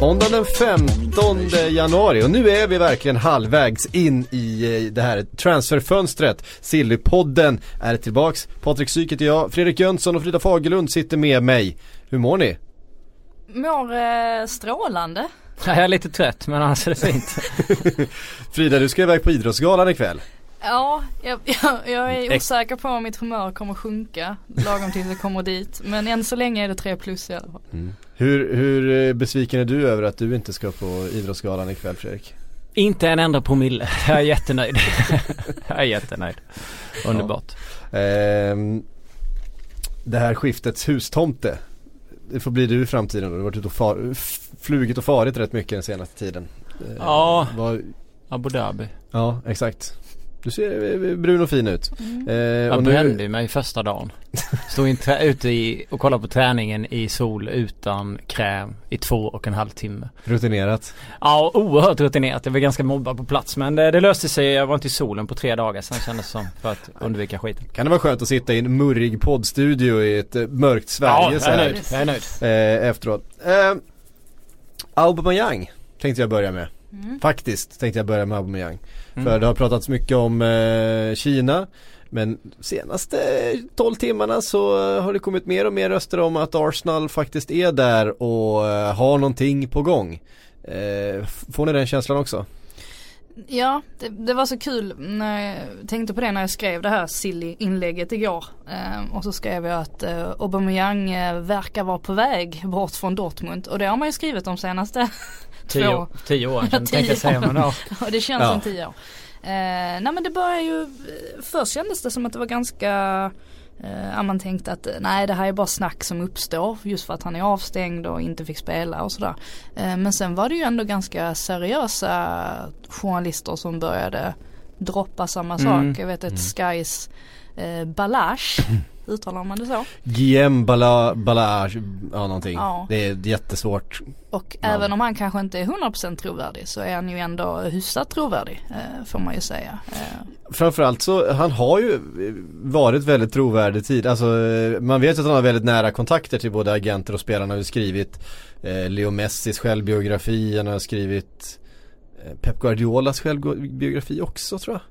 Måndagen den 15 januari och nu är vi verkligen halvvägs in i eh, det här transferfönstret. Sillypodden är tillbaks. Patrik Syk heter jag, Fredrik Jönsson och Frida Fagerlund sitter med mig. Hur mår ni? Mår eh, strålande. Jag är lite trött men annars är det fint. Frida, du ska iväg på Idrottsgalan ikväll. Ja, jag, jag, jag är osäker på om mitt humör kommer sjunka lagom tills jag kommer dit. Men än så länge är det 3 plus i alla fall. Hur, hur eh, besviken är du över att du inte ska på Idrottsgalan ikväll Fredrik? Inte en enda promille. Jag är jättenöjd. jag är jättenöjd. Underbart. Ehm, det här skiftets hustomte. Det får bli du i framtiden då. Du har varit ute och far, flugit och farit rätt mycket den senaste tiden. Eh, Ja. vad- Abu Dhabi. ja, exakt. Du ser eh, brun och fin ut. Eh, Jag brände ju mig första dagen. Stod in trä- ute i, och kollade på träningen i sol utan kräm i två och en halv timme. rutinerat. Ja, oerhört rutinerat. Jag var ganska mobbad på plats men det, det löste sig. Jag var inte i solen på tre dagar sen kändes det som för att undvika skiten. Kan det vara skönt att sitta i en murrig poddstudio i ett eh, mörkt Sverige ja, så jag är här, nöjd. Jag är nöjd. eh, efteråt. Eh, Aubameyang tänkte jag börja med. Mm. Faktiskt tänkte jag börja med Aubameyang. Mm. För det har pratats mycket om eh, Kina. Men senaste 12 timmarna så eh, har det kommit mer och mer röster om att Arsenal faktiskt är där och eh, har någonting på gång. Eh, får ni den känslan också? Ja, det, det var så kul när jag tänkte på det när jag skrev det här silly inlägget igår. Eh, och så skrev jag att eh, Aubameyang verkar vara på väg bort från Dortmund. Och det har man ju skrivit de senaste Tio, tio år sedan Tio tänkte jag säga men ja. Och det känns Ja. som tio år. Eh, nej men det börjar ju, först kändes det som att det var ganska, eh, ja, man tänkte att nej det här är bara snack som uppstår just för att han är avstängd och inte fick spela och sådär. Eh, men sen var det ju ändå ganska seriösa journalister som började droppa samma Mm. sak. Jag vet att Skys eh, Balash, uttalar man det så? GM Bala, Bala, ja någonting. Ja. Det är jättesvårt. Och Ja. även om han kanske inte är 100% trovärdig så är han ju ändå hyfsat trovärdig eh, får man ju säga. Eh, Framförallt så, han har ju varit väldigt trovärdig tid. Alltså eh, man vet att han har väldigt nära kontakter till både agenter och spelarna. Han har skrivit eh, Leo Messis självbiografi, han har skrivit eh, Pep Guardiolas självbiografi också tror jag.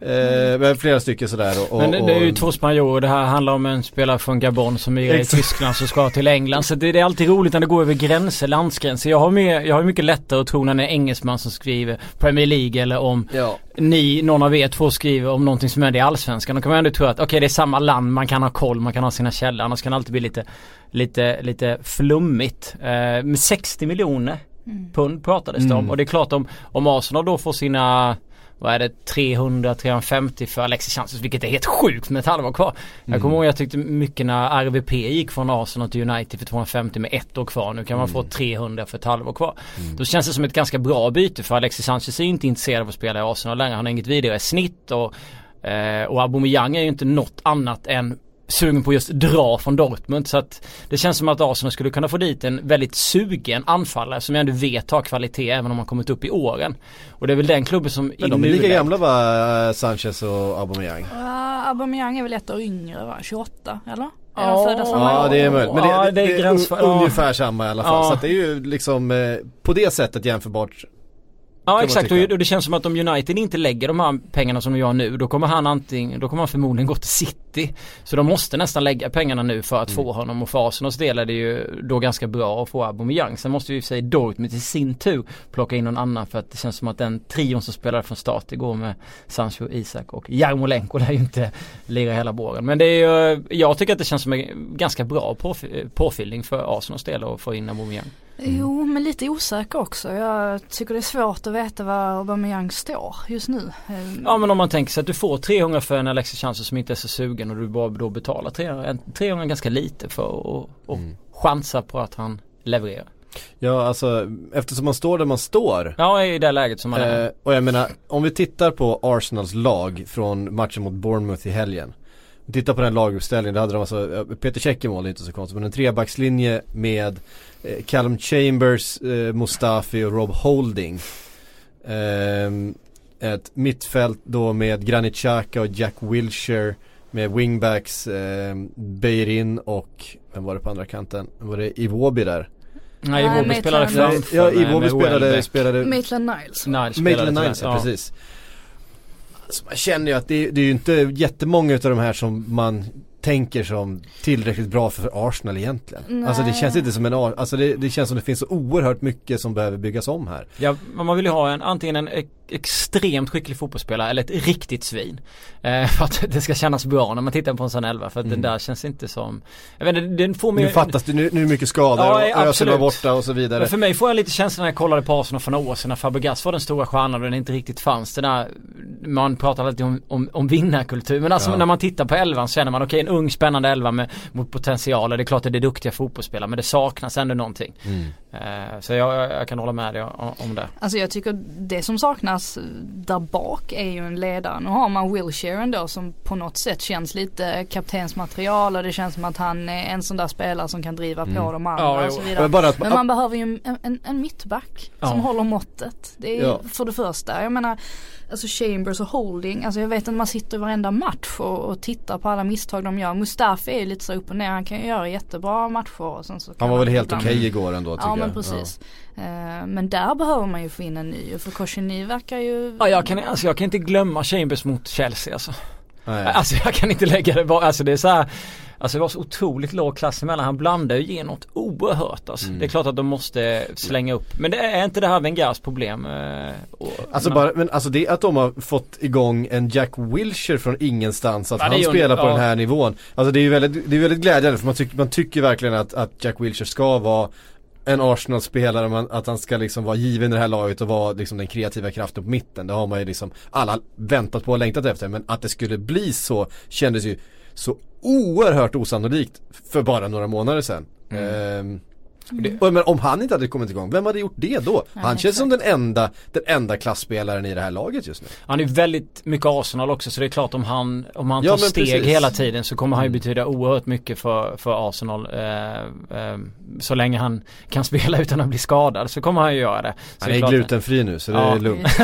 Eh, men flera stycken sådär och, och, Men det, det är ju två spanjorer. Det här handlar om en spelare från Gabon som är i. Tyskland som ska till England. Så det, det är alltid roligt när det går över gränser, landsgränser. Jag har, mer, jag har mycket lättare att tro när det är en engelsman som skriver Premier League eller om Ja, ni, någon av er två skriver om någonting som händer i Allsvenskan. Då kan man ändå tro att okej det är samma land, man kan ha koll, man kan ha sina källor. Annars kan det alltid bli lite, lite, lite flummigt. Eh, med 60 miljoner pund pratades det om. Mm. Och det är klart om, om Arsenal då får sina vad är det, 300-350 för Alexis Sanchez vilket är helt sjukt med ett halvår kvar. Jag kommer ihåg jag tyckte mycket när RVP gick från Arsenal till United för 250 med ett år kvar. Nu kan man få 300 för ett halvår kvar. Då känns det som ett ganska bra byte för Alexis Sanchez är inte intresserad av att spela i Arsenal längre. Han har inget vidare snitt och, eh, och Aubameyang är ju inte något annat än sugen på just dra från Dortmund så att det känns som att Arsenal skulle kunna få dit en väldigt sugen anfallare som jag ändå vet har kvalitet även om han kommit upp i åren. Och det är väl den klubben som men de är lika gamla va, Sanchez och Aubameyang? Uh, Aubameyang är väl ett år yngre va? 28 eller? Är Ja. de födda samma Ja år? det är möjligt. Men det, Ja, det, det är det är ungefär samma i alla fall. Ja. Så att det är ju liksom eh, på det sättet jämförbart. Ja exakt och och det känns som att om United inte lägger de här pengarna som de gör nu då kommer han antingen, då kommer han förmodligen gå till City. Så de måste nästan lägga pengarna nu för att få honom och för Arsenals del är det ju då ganska bra att få Aubameyang. Sen måste ju i sig Dortmund i sin tur plocka in någon annan för att det känns som att den trion som spelade från start igår med Sancho, Isak och Jarmolenko lär ju inte lira hela våren. Men det är ju, jag tycker att det känns som en ganska bra påf- påfyllning för Arsenals del att få in Aubameyang. Jo men lite osäker också. Jag tycker det är svårt att veta var Aubameyang står just nu. Eh, Ja men om man tänker sig att du får 300 för en Alexis Sanchez som inte är så sugen och du bara då betalar 300, en- 300 är ganska lite för att och, och Mm. chansa på att han levererar. Ja alltså eftersom man står där man står Ja i det läget som man är. Eh, och jag menar, om vi tittar på Arsenals lag från matchen mot Bournemouth i helgen. Titta på den laguppställningen, då hade de alltså, eh, Peter Cech i mål, det är inte så konstigt, men en trebackslinje med eh, Callum Chambers, eh, Mustafi och Rob Holding. Ehm, ett mittfält då med Granit Xhaka och Jack Wilshere med wingbacks, eh, Beirin och, vem var det på andra kanten? Var det Iwobi där? Nej, Iwobi spelade framför Ja, Iwobi spelade, spelade Maitland Niles. Niles spelade Maitland Niles, ja, precis. Alltså man känner ju att det, det är ju inte jättemånga utav de här som man tänker som tillräckligt bra för Arsenal egentligen. Alltså det Nej. känns inte som en, Ar- alltså det, det känns som det finns så oerhört mycket som behöver byggas om här. Ja, man vill ju ha en, antingen en extremt skicklig fotbollsspelare eller ett riktigt svin. Eh, för att det ska kännas bra när man tittar på en sån elva. För att den där känns inte som, jag vet inte, den får mig Nu fattas det, nu, nu är mycket skador Ja, och Özil var borta och så vidare. Men för mig får jag lite känslan när jag kollade på Arsenal för några år sedan när Fabregas var den stora stjärnan och den inte riktigt fanns. Det där, man pratar alltid om, om, om vinnarkultur men alltså Ja. när man tittar på elvan så känner man okej en ung spännande elva med, mot potential det är klart att det är duktiga fotbollsspelare men det saknas ändå någonting. Mm. Eh, så jag, jag, kan hålla med dig om, det. Alltså jag tycker det som saknas där bak är ju en ledare. Nu har man Wilshere ändå som på något sätt känns lite kaptensmaterial och det känns som att han är en sån där spelare som kan driva på de andra Ja, och så Men vidare. bara att, Men man behöver ju en, en, en mittback Ja. som håller måttet. Det är Ja. för det första. Jag menar Alltså Chambers och Holding, alltså jag vet att man sitter i varenda match och, och tittar på alla misstag de gör. Mustafi är ju lite så upp och ner, han kan ju göra jättebra matcher och sen så kan han var väl helt ibland- okej igår ändå tycker Ja jag. men precis. Eh, men där behöver man ju få in en ny för Koshini verkar ju Ja, jag kan, alltså jag kan inte glömma Chambers mot Chelsea alltså. Nej. Alltså jag kan inte lägga det bara, alltså det är så här, Alltså det var så otroligt låg klass emellan. Han blandar ju något oerhört alltså. Mm. Det är klart att de måste slänga upp. Men det är inte det här Wengers problem. eh, och- Alltså men- bara, men alltså det att de har fått igång en Jack Wilshere från ingenstans, att Ja, han spelar på ja. den här nivån. Alltså det är ju väldigt, det är väldigt glädjande för man, tycker man tycker verkligen att, att Jack Wilshere ska vara en Arsenal-spelare, att han ska liksom vara given i det här laget och vara liksom den kreativa kraften på mitten. Det har man ju liksom alla väntat på och längtat efter. Men att det skulle bli så kändes ju så oerhört osannolikt för bara några månader sedan. Ehm, och, men om han inte hade kommit igång, vem hade gjort det då? Ja, han känns som den exakt. enda, den enda klassspelaren i det här laget just nu. Han är ju väldigt mycket Arsenal också så det är klart om han, om han Ja, tar steg precis. hela tiden så kommer han ju Mm. betyda oerhört mycket för, för Arsenal. Eh, eh, så länge han kan spela utan att bli skadad så kommer han ju göra det. Så Han det är klart- glutenfri nu så det Ja. är lugnt.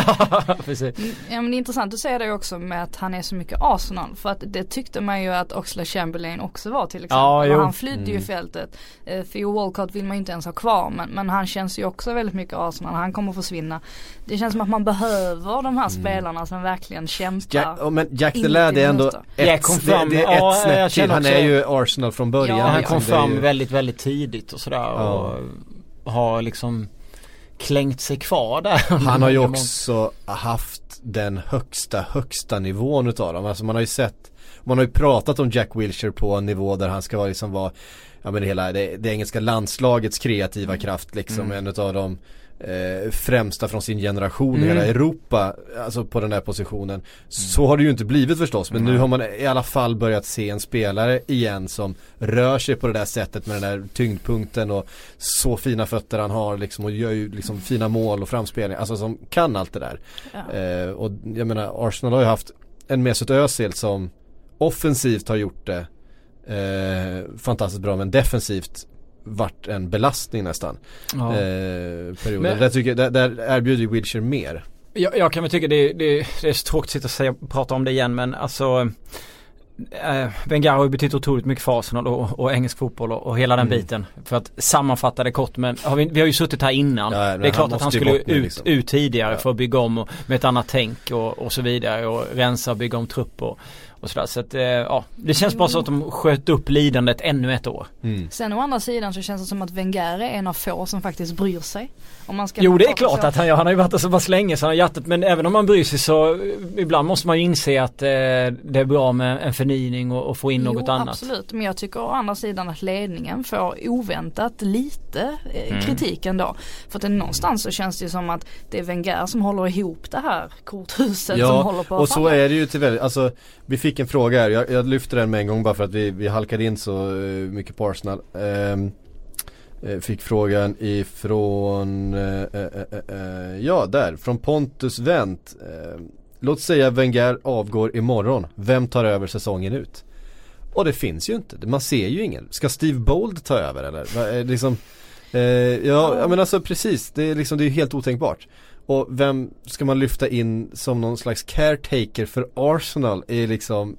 Mm, Ja men det är intressant att säga det också med att han är så mycket Arsenal. För att det tyckte man ju att Oxlade Chamberlain också var till exempel. Ja, han flydde ju Mm. fältet. Eh, Theo Walcott vill man ju inte ens ha kvar men, men han känns ju också väldigt mycket Arsenal. Han kommer försvinna. Det känns som att man behöver de här spelarna som verkligen kämpar. Jack, oh, men Jack In Delad i är ändå ett, Jack kom fram- det, det är ja, ett snäpp till. Han är ju Arsenal från början. Ja, han liksom. kom fram ju- väldigt, väldigt tidigt och sådär Ja. och har liksom klängt sig kvar där. Han har ju också haft den högsta, högsta nivån utav dem. Alltså man har ju sett, man har ju pratat om Jack Wilshere på en nivå där han ska vara liksom vara, ja men hela det, det engelska landslagets kreativa kraft liksom. En utav de eh, främsta från sin generation i Mm. hela Europa, alltså på den här positionen. Så har det ju inte blivit förstås, men nu har man i alla fall börjat se en spelare igen som rör sig på det där sättet med den där tyngdpunkten och så fina fötter han har liksom och gör ju liksom fina mål och framspelningar, alltså som kan allt det där. Ja. Eh, och jag menar Arsenal har ju haft en Mesut Özil som offensivt har gjort det eh, fantastiskt bra men defensivt vart en belastning nästan. Ja. Eh, perioden. Men- Där, tycker, där, där erbjuder ju Wilshere mer. Jag, jag kan väl tycka det, det, det är så tråkigt att sitta och säga, prata om det igen men alltså eh, Wenger har betytt otroligt mycket för Arsenal och, och engelsk fotboll och, och hela den Mm. biten. För att sammanfatta det kort men har vi, vi har ju suttit här innan. Ja, det är klart att han skulle ut, liksom. ut tidigare Ja. för att bygga om och, med ett annat tänk och, och så vidare och rensa och bygga om trupp och, och sådär. Så att eh, ja, det känns bara så att de sköt upp lidandet ännu ett år. Mm. Sen å andra sidan så känns det som att Wenger är en av få som faktiskt bryr sig. Om man ska Jo det är klart så. att han han har ju varit där så pass länge så han har hjärtat men även om man bryr sig så eh, ibland måste man ju inse att eh, det är bra med en förnyning och, och få in något jo, annat. absolut. Men jag tycker å andra sidan att ledningen får oväntat lite eh, Mm. kritik ändå. För att det, någonstans så känns det ju som att det är Wenger som håller ihop det här korthuset som håller på att och så är det ju till väldigt, alltså vi fick en fråga här, jag, jag lyfter den med en gång bara för att vi, vi halkade in så eh, mycket på Arsenal. Ehm, Eh, Fick frågan ifrån, eh, eh, eh, eh, ja där, från Pontus Wendt. Eh, låt säga Wenger avgår imorgon, vem tar över säsongen ut? Och det finns ju inte, man ser ju ingen. Ska Steve Bold ta över eller? Liksom, ja, ja men alltså precis, det är liksom, det är helt otänkbart. Och vem ska man lyfta in som någon slags caretaker för Arsenal i liksom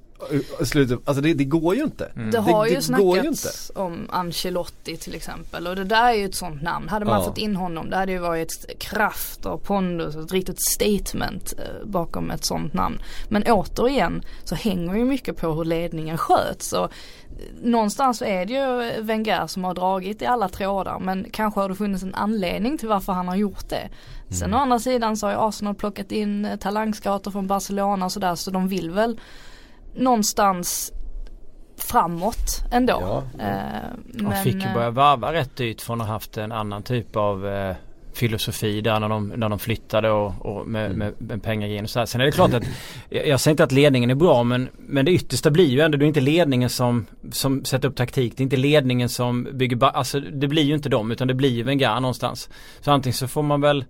slutet, alltså det, det går ju inte. Det har det, ju det går ju snackats om Ancelotti till exempel och det där är ju ett sånt namn. Hade man Ja. fått in honom det hade ju varit kraft och pondus och ett riktigt statement eh, bakom ett sånt namn. Men återigen så hänger ju mycket på hur ledningen sköts och någonstans så är det ju Wenger som har dragit i alla trådar men kanske har det funnits en anledning till varför han har gjort det. Sen å andra sidan så har ju Arsenal plockat in eh, talangscouter från Barcelona och sådär så de vill väl någonstans framåt ändå. Ja. Eh, De men, fick ju eh, börja varva rätt dyrt från att ha haft en annan typ av eh, filosofi där när de, när de flyttade och, och med, Mm. med, med pengar och så här. Sen är det klart att jag, jag säger inte att ledningen är bra men, men det yttersta blir ju ändå det är inte ledningen som, som sätter upp taktik. Det är inte ledningen som bygger, alltså det blir ju inte dem utan det blir ju Wenger någonstans. Så antingen så får man väl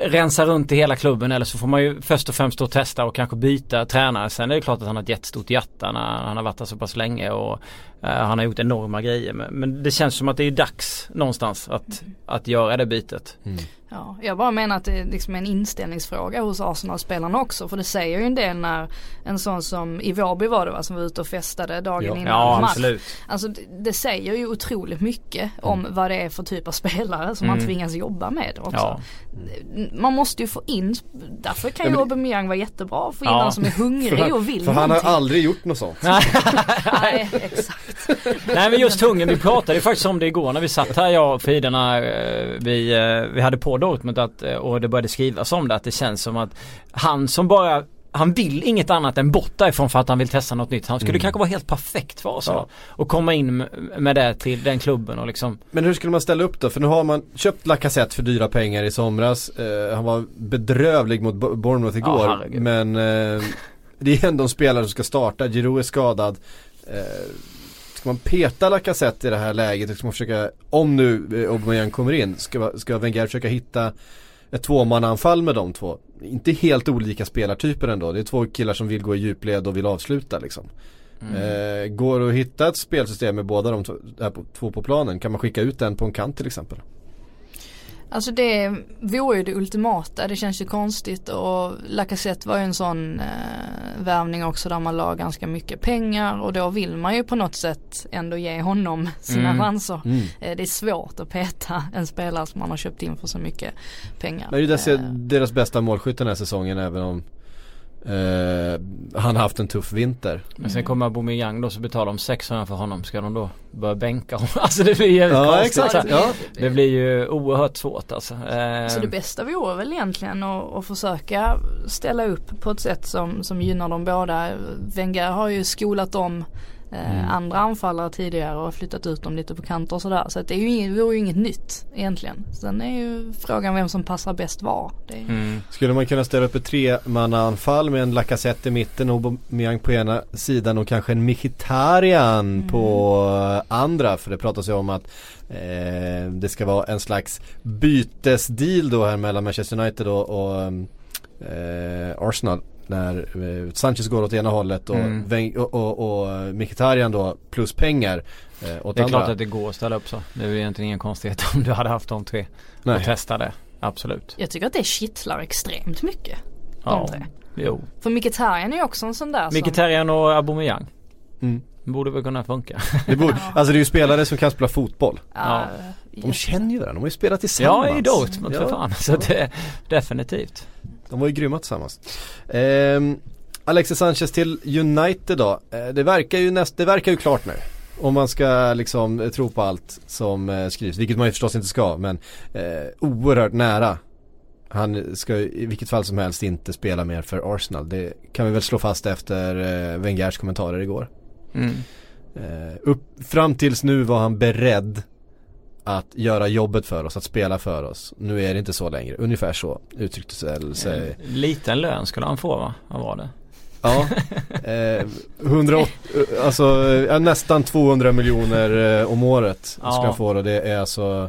rensa runt i hela klubben eller så får man ju först och främst då testa och kanske byta tränare. Sen är det klart att han har ett jättestort hjärta när han har varit där så pass länge och eh, han har gjort enorma grejer. Men, men det känns som att det är dags någonstans att, att göra det bytet. Mm. Ja, jag bara menar att det är liksom en inställningsfråga hos Arsenal-spelarna också. För det säger ju en del när en sån som i Vårby var det va, som var ute och festade dagen Ja. innan Ja match. absolut. Alltså det, det säger ju otroligt mycket om vad det är för typ av spelare som man Mm. tvingas jobba med också. Ja. Man måste ju få in, därför kan Ja, ju men- Aubameyang vara jättebra att få in Ja. någon som är hungrig och vill för han har aldrig gjort något sånt. Nej, exakt. Nej men just hungern, vi pratade ju faktiskt om det igår när vi satt här jag och Fridarna. eh, Vi, eh, vi hade på Dortmund att, eh, och det började skrivas om det att det känns som att han som bara han vill inget annat än bort därifrån för att han vill testa något nytt. Han skulle kanske vara helt perfekt för oss Ja. Och komma in med- det till den klubben och liksom Men hur skulle man ställa upp då? För nu har man köpt Lacazette för dyra pengar i somras. Eh, han var bedrövlig mot Bo- Bournemouth igår. Ja, men eh, det är ändå en spelare som ska starta. Giroud är skadad. Eh, ska man peta Lacazette i det här läget? Ska man försöka, om nu eh, Aubameyang kommer in, ska, ska Wenger försöka hitta ett tvåmannaanfall med de två? Inte helt olika spelartyper ändå. Det är två killar som vill gå i djupled och vill avsluta liksom. Eh, går det att hitta ett spelsystem med båda de två, på, två på planen? Kan man skicka ut en på en kant till exempel? Alltså det vore ju det ultimata. Det känns ju konstigt och Lacazette var ju en sån eh, värvning också där man la ganska mycket pengar och då vill man ju på något sätt ändå ge honom sina Mm. chanser. Mm. Eh, det är svårt att peta en spelare som man har köpt in för så mycket pengar. Men det är ju Eh, deras bästa målskytt den här säsongen även om eh, han har haft en tuff vinter. Men sen kommer Aubameyang då så betalar de 600 för honom. Ska de då börja bänka honom? Alltså det blir jävligt Ja konstigt. exakt. Så här. Ja. Det blir ju oerhört svårt alltså. Eh, Så det bästa vore väl egentligen att, att försöka ställa upp på ett sätt som, som gynnar dem båda. Wenger har ju skolat om eh, Mm. andra anfallare tidigare och flyttat ut dem lite på kanter och sådär. Så att det är ju inget, vore ju inget nytt egentligen. Sen är ju frågan vem som passar bäst var. Det är, mm. Skulle man kunna ställa upp ett tremannaanfall med en Lacazette i mitten och Aubameyang på ena sidan och kanske en Mkhitaryan på andra för det pratas ju om att eh, det ska vara en slags bytesdeal då här mellan Manchester United och, och eh, Arsenal när eh, Sanchez går åt ena hållet och, Mm. Weng- och, och, och Mkhitaryan då plus pengar eh, åt Det är andra. klart att det går att ställa upp så. Det är ju egentligen ingen konstighet om du hade haft de tre och Nej. testa det. Absolut. jag tycker att det kittlar extremt mycket. Ja. tre. Jo. För Mkhitaryan är ju också en sån där som, Mkhitaryan och Aubameyang. Mm. Borde väl kunna funka. Det borde, alltså det är ju spelare som kan spela fotboll. ja, De känner ju varandra, de har ju spelat tillsammans. Ja i Dortmund för fan. Så det, definitivt. De var ju grymma tillsammans. Ehm, Alexis Sanchez till United då. Eh, det verkar ju näst, det verkar ju klart nu. Om man ska liksom eh, tro på allt som eh, skrivs, vilket man ju förstås inte ska men eh, oerhört nära. Han ska i vilket fall som helst inte spela mer för Arsenal. Det kan vi väl slå fast efter eh, Wengers kommentarer igår. Mm. Eh, upp, fram tills nu var han beredd att göra jobbet för oss, att spela för oss. Nu är det inte så längre. Ungefär så uttryckte sig. En liten lön skulle han få va? Vad var det? Ja, eh, 108, eh, alltså ja, nästan 200 miljoner eh, om året ska Ja. jag få det. Det är alltså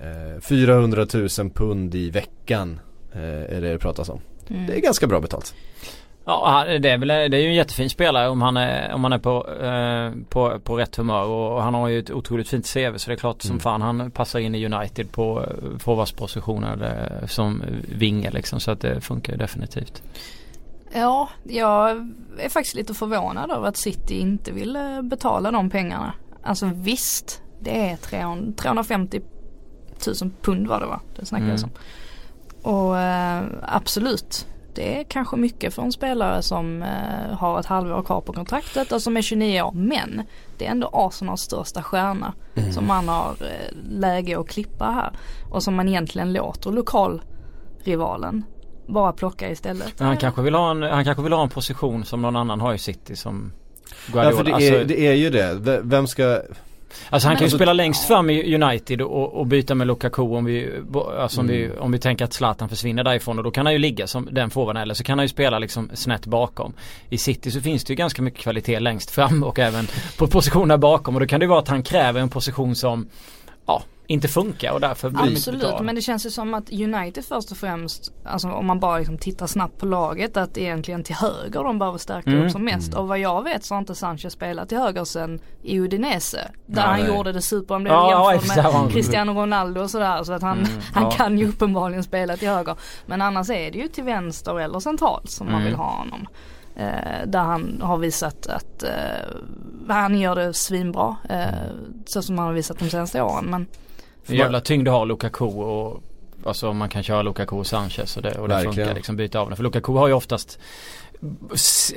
eh, 400 000 pund i veckan eh, är det det pratas om. Mm. Det är ganska bra betalt. Ja, det är, väl, det är ju en jättefin spelare om han är, om han är på, eh, på, på rätt humör och han har ju ett otroligt fint CV så det är klart som Mm. fan han passar in i United på eh, forwardspositioner eller som vinge liksom så att det funkar ju definitivt. Ja, jag är faktiskt lite förvånad över att City inte ville betala de pengarna. Alltså visst, det är 300, 350 000 pund var det va? Det snackades Mm. om. Och eh, absolut, det är kanske mycket för en spelare som eh, har ett halvår kvar på kontraktet och som är 29 år. Men det är ändå Arsenals största stjärna som man har eh, läge att klippa här. Och som man egentligen låter lokalrivalen bara plocka istället. Men han kanske vill ha en, han kanske vill ha en position som någon annan har i City som Guardiola. Ja för det, alltså, är, det är ju det. Vem ska, Alltså han kan ju spela längst fram i United och, och byta med Lukaku om vi, alltså om, vi, Mm. om vi tänker att Zlatan försvinner därifrån och då kan han ju ligga som den forwarden eller så kan han ju spela liksom snett bakom. I City så finns det ju ganska mycket kvalitet längst fram och även på positionerna bakom och då kan det ju vara att han kräver en position som ja, inte funkar och därför blir Absolut, men det känns ju som att United först och främst, alltså om man bara liksom tittar snabbt på laget, att egentligen till höger de behöver stärka Mm. upp som mest. Och vad jag vet så har inte Sanchez spelat till höger sen i Udinese. Där Nej. han gjorde det super, han blev Ja, ja, jämförd med Cristiano Ronaldo och sådär. Så att han, Mm, han ja. kan ju uppenbarligen spela till höger. Men annars är det ju till vänster eller central som man Mm. vill ha honom. Eh, där han har visat att eh, han gör det svinbra. Eh, så som han har visat de senaste åren. Men En jävla tyngd att ha Lukaku och Alltså man kan köra Lukaku och Sanchez och det, och det Verkligen. funkar liksom byta av det. För Lukaku har ju oftast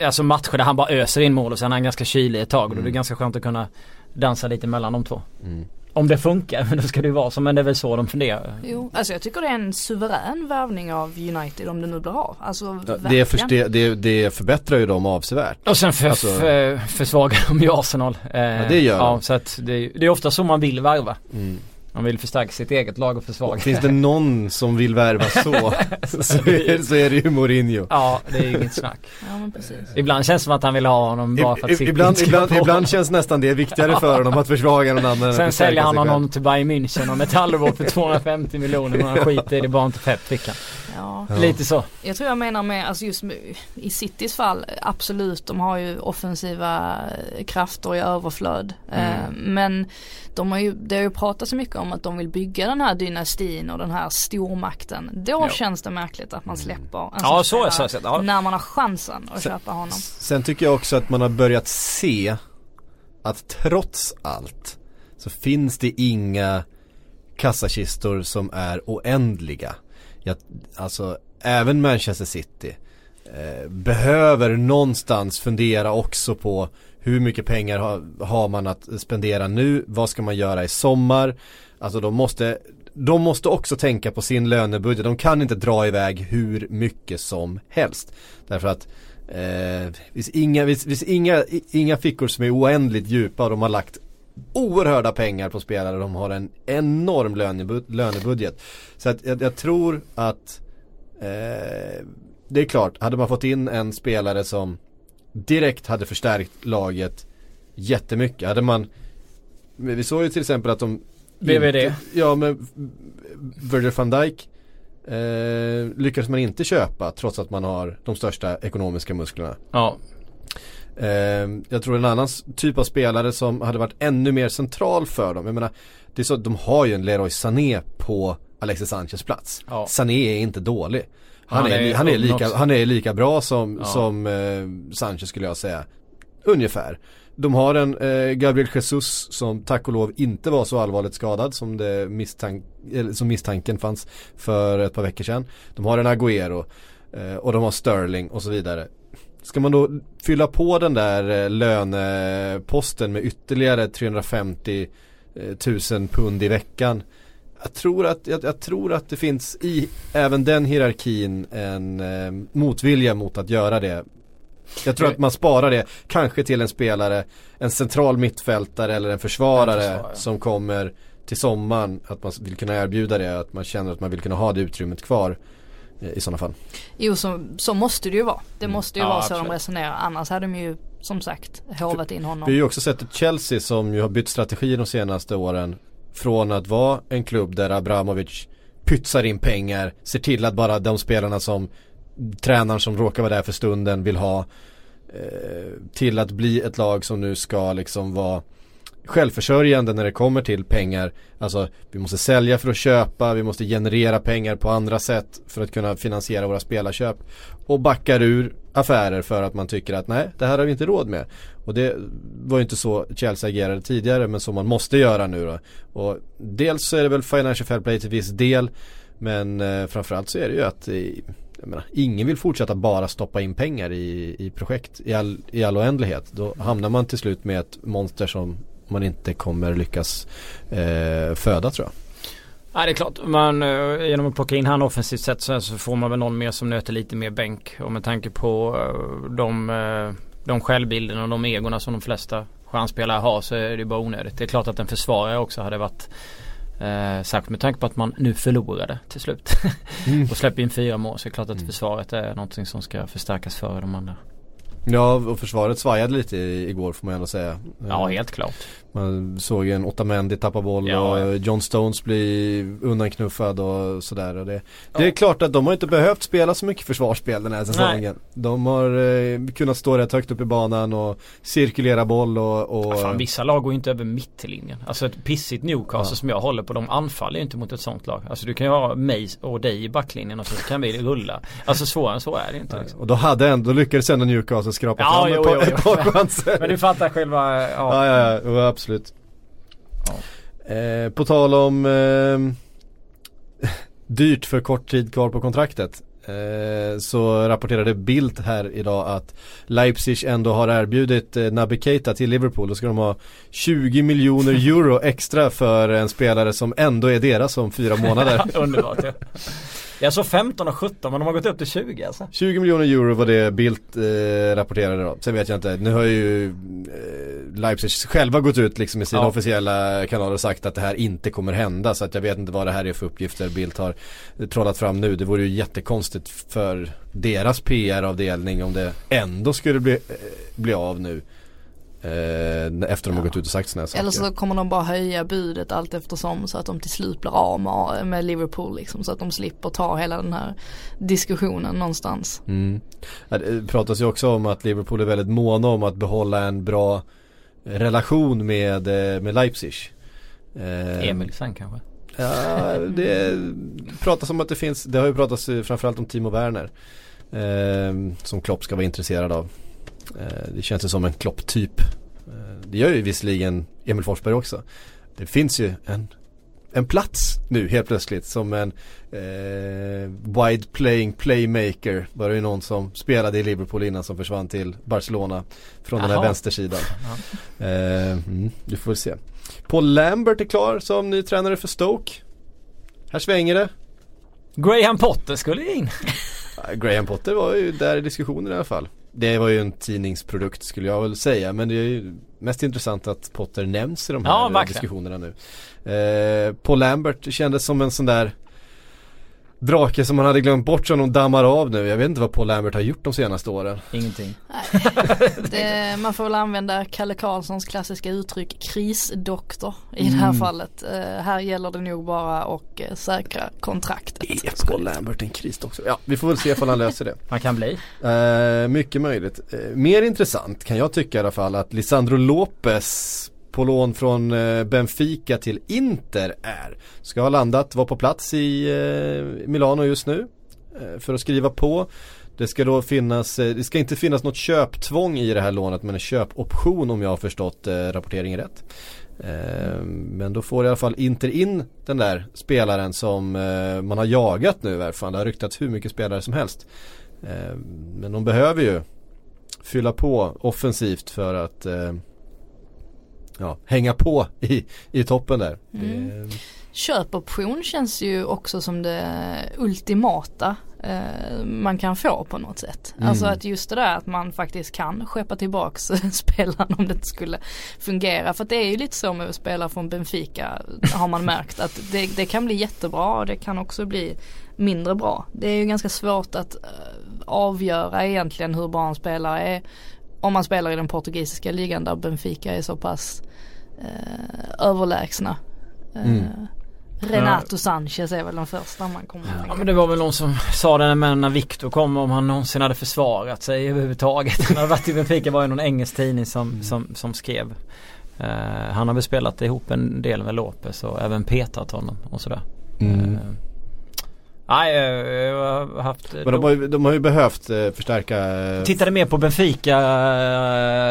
Alltså matcher där han bara öser in mål och sen är han ganska kylig ett tag och då är det Mm. ganska skönt att kunna dansa lite mellan de två. Mm. Om det funkar, men då ska det ju vara så. Men det är väl så de funderar. Jo, alltså jag tycker det är en suverän värvning av United om det nu blir av. Alltså Ja, det, för, det, det, det förbättrar ju dem avsevärt. Och sen för, Alltså- för, försvagar de ju Arsenal. Eh, Ja, det gör Ja, de. så att det, det är ofta så man vill värva. Mm. Man vill förstärka sitt eget lag och försvaga. Finns det någon som vill värva så, så, är, så är det ju Mourinho. Ja, det är ju inget snack. Ja men precis. Ibland känns det som att han vill ha honom bara för att City ibland, inte ibland, ibland känns nästan det viktigare för honom att försvaga någon annan Sen säljer han honom till Bayern München om ett halvår för 250 miljoner men han skiter i det bara inte Pep fick han. Ja. Ja. Lite så. Jag tror jag menar med, alltså just i Citys fall, absolut de har ju offensiva krafter i överflöd. Mm. Eh, men de har ju, det har ju pratat så mycket om att de vill bygga den här dynastin och den här stormakten. Då Ja. känns det märkligt att man släpper en Ja, så är så. Ja. När man har chansen att Sen- köpa honom. Sen tycker jag också att man har börjat se att trots allt så finns det inga kassakistor som är oändliga. Jag, alltså även Manchester City eh, behöver någonstans fundera också på hur mycket pengar har, har man att spendera nu, vad ska man göra i sommar? Alltså de måste, de måste också tänka på sin lönebudget, de kan inte dra iväg hur mycket som helst. Därför att Eh, finns inga, det finns inga, inga fickor som är oändligt djupa och de har lagt oerhörda pengar på spelare. De har en enorm lönebud, lönebudget. Så att jag, jag tror att eh, det är klart, hade man fått in en spelare som direkt hade förstärkt laget jättemycket. Hade man, vi såg ju till exempel att de inte- Ja men Virgil van Dijk eh, lyckades man inte köpa trots att man har de största ekonomiska musklerna. Ja. Eh, jag tror en annan typ av spelare som hade varit ännu mer central för dem. Jag menar, det är så att de har ju en Leroy Sané på Alexis Sanchez plats. Ja. Sané är inte dålig. Han, Han är, är han, är lika, han är lika bra som, Ja. som eh, Sanchez skulle jag säga. Ungefär. De har en eh, Gabriel Jesus som tack och lov inte var så allvarligt skadad som, det misstank, eller, som misstanken fanns för ett par veckor sedan. De har en Agüero eh, och de har Sterling och så vidare. Ska man då fylla på den där eh, löneposten med ytterligare 350 eh, 000 pund i veckan jag tror, att, jag, jag tror att det finns i även den hierarkin en eh, motvilja mot att göra det. Jag tror Jag- att man sparar det kanske till en spelare, en central mittfältare eller en försvarare, En försvarare. som kommer till sommaren. Att man vill kunna erbjuda det, att man känner att man vill kunna ha det utrymmet kvar. Eh, i sådana fall. Jo så, så måste det ju vara. Det Mm. måste ju Ja, vara så absolut. de resonerar. Annars hade de ju som sagt hovat in Vi har honom. ju också sett ett Chelsea som ju har bytt strategi de senaste åren. Från att vara en klubb där Abramovic pytsar in pengar, ser till att bara de spelarna som tränaren som råkar vara där för stunden vill ha. Eh, till att bli ett lag som nu ska liksom vara självförsörjande när det kommer till pengar. Alltså vi måste sälja för att köpa, vi måste generera pengar på andra sätt för att kunna finansiera våra spelarköp. Och backar ur affärer för att man tycker att nej, det här har vi inte råd med. Och det var ju inte så Chelsea agerade tidigare men så man måste göra nu då. Och dels så är det väl Financial Fair Play till viss del men eh, framförallt så är det ju att eh, i, menar, ingen vill fortsätta bara stoppa in pengar i, i projekt i all, i all oändlighet. Då hamnar man till slut med ett monster som man inte kommer lyckas eh, föda tror jag. Ja det är klart, man, eh, genom att plocka in han offensivt sett så, så får man väl någon mer som nöter lite mer bänk. Och med tanke på eh, de, eh, de självbilderna och de egorna som de flesta stjärnspelare har så är det bara onödigt. Det är klart att en försvarare också hade varit Eh, särskilt med tanke på att man nu förlorade till slut. och släpper in fyra mål så är det klart att försvaret är någonting som ska förstärkas före de andra. Ja och försvaret svajade lite igår får man ändå säga. Ja helt klart. Man såg ju en Otamendi tappa boll Ja, och ja. John Stones bli undanknuffad och sådär. Och det, det är klart att de har inte behövt spela så mycket försvarsspel den här säsongen. De har eh, kunnat stå rätt högt upp i banan och cirkulera boll och, och Ja, fan, vissa lag går ju inte över mittlinjen. Alltså ett pissigt Newcastle Ja. som jag håller på, de anfaller ju inte mot ett sånt lag. Alltså du kan ju ha mig och dig i backlinjen och så kan vi rulla. Alltså svårare än så är det inte liksom. och då hade ändå, då lyckades ändå Newcastle skrapa Ja, fram jo. ett par chanser. Men du fattar själva, ja. Ja, ja, ja, absolut. Eh, på tal om eh, dyrt för kort tid kvar på kontraktet. Eh, så rapporterade Bildt här idag att Leipzig ändå har erbjudit eh, Naby Keita till Liverpool. Då ska de ha 20 miljoner euro extra för en spelare som ändå är deras om fyra månader. Underbart ja. Jag såg 15 och 17 men de har gått upp till 20 alltså. 20 miljoner euro var det Bildt eh, rapporterade då. Sen vet jag inte, nu har ju eh, Leipzig själva gått ut liksom i sina Ja. officiella kanaler och sagt att det här inte kommer hända. Så att jag vet inte vad det här är för uppgifter Bildt har trollat fram nu. Det vore ju jättekonstigt för deras PR-avdelning om det ändå skulle bli, eh, bli av nu. Eh, efter de har gått ut och sagt sådana här saker. Eller så kommer de bara höja budet allt eftersom så att de till slut blir av med, med Liverpool liksom. Så att de slipper ta hela den här diskussionen någonstans. Mm. Det pratas ju också om att Liverpool är väldigt måna om att behålla en bra relation med, eh, med Leipzig. Eh, Emil sen kanske. Ja, det pratas om att det finns, det har ju pratats framförallt om Timo Werner. Eh, som Klopp ska vara intresserad av. Eh, det känns ju som en Klopp-typ. Eh, det gör ju visserligen Emil Forsberg också. Det finns ju en, en plats nu helt plötsligt som en eh, wide playing playmaker. Var det ju någon som spelade i Liverpool innan som försvann till Barcelona från den här Jaha. vänstersidan. Eh, mm, du får väl se. Paul Lambert är klar som ny tränare för Stoke. Här svänger det. Graham Potter skulle in. Ja, Graham Potter var ju där i diskussionen i alla fall. Det var ju en tidningsprodukt skulle jag väl säga men det är ju mest intressant att Potter nämns i de här Ja, diskussionerna nu. Eh, Paul Lambert kändes som en sån där drake som man hade glömt bort som de dammar av nu. Jag vet inte vad Paul Lambert har gjort de senaste åren. Ingenting. Det, man får väl använda Kalle Karlssons klassiska uttryck krisdoktor i det här fallet. Eh, här gäller det nog bara att eh, säkra kontraktet. Är Paul Lambert en kris också? Ja, vi får väl se ifall han löser det. Man kan bli. Eh, mycket möjligt. Eh, mer intressant kan jag tycka i alla fall att Lisandro Lopez på lån från eh, Benfica till Inter är. Ska ha landat, vara på plats i eh, Milano just nu eh, för att skriva på. Det ska då finnas, det ska inte finnas något köptvång i det här lånet men en köpoption om jag har förstått rapporteringen rätt. Men då får i alla fall Inter in den där spelaren som man har jagat nu i alla fall. Det har ryktats hur mycket spelare som helst. Men de behöver ju fylla på offensivt för att eh, ja, hänga på i, i toppen där. Det, Köpoption känns ju också som det ultimata eh, man kan få på något sätt. Mm. Alltså att just det där att man faktiskt kan skeppa tillbaks spelaren om det inte skulle fungera. För att det är ju lite så med att spela från Benfica har man märkt att det, det kan bli jättebra och det kan också bli mindre bra. Det är ju ganska svårt att eh, avgöra egentligen hur bra en spelare är om man spelar i den portugisiska ligan där Benfica är så pass eh, överlägsna. Eh, Mm. Renato Sanchez är väl den första man kommer att Ja men det var väl någon som sa det när Viktor kom om han någonsin hade försvarat sig överhuvudtaget. Han hade varit i Benfica var ju någon engelsk tidning som, som, som skrev. Eh, han har väl spelat ihop en del med Lopez och även petat honom och sådär. Mm. Eh, Nej, eh, jag har haft... Men de har ju, de har ju behövt eh, förstärka eh, Tittade mer på Benfica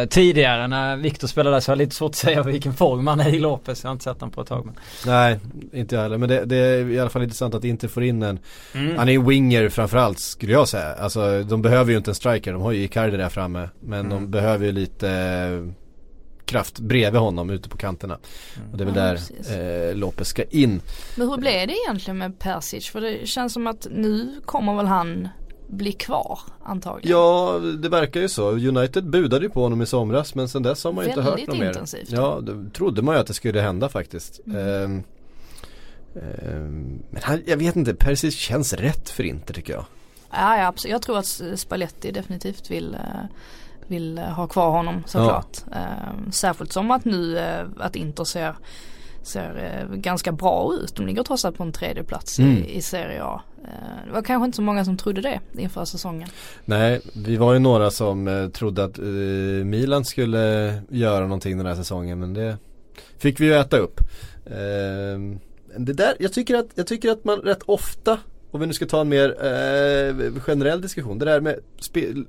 eh, tidigare när Viktor spelade där så jag har lite svårt att säga vilken form han är i Lopez. Jag har inte sett honom på ett tag. Men. Nej, inte jag heller. Men det, det är i alla fall intressant att inte få in en Mm. Han är ju winger framförallt skulle jag säga. Alltså de behöver ju inte en striker. De har ju Icardi där framme. Men Mm. de behöver ju lite eh, kraft bredvid honom ute på kanterna. Och det är väl Ja, där precis. eh, Lopez ska in. Men hur blev det egentligen med Persic? För det känns som att nu kommer väl han bli kvar antagligen. Ja, det verkar ju så. United budade ju på honom i somras men sen dess har man ju inte hört Väldigt något mer. intensivt. Ja, det trodde man ju att det skulle hända faktiskt. Mm. Ehm, ehm, men han, jag vet inte, Perisic känns rätt för Inter tycker jag. Ja, ja absolut. Jag tror att Spalletti definitivt vill, eh, vill eh, ha kvar honom såklart. Eh, Särskilt som att nu eh, att Inter ser, ser eh, ganska bra ut. De ligger trots allt på en tredje plats Mm. i, i Serie A. Eh, Det var kanske inte så många som trodde det inför säsongen. Nej, vi var ju några som trodde att Milan skulle göra någonting den här säsongen men det fick vi ju äta upp. Ehm, det där, jag tycker, att, jag tycker att man rätt ofta, om vi nu ska ta en mer eh, generell diskussion, det där med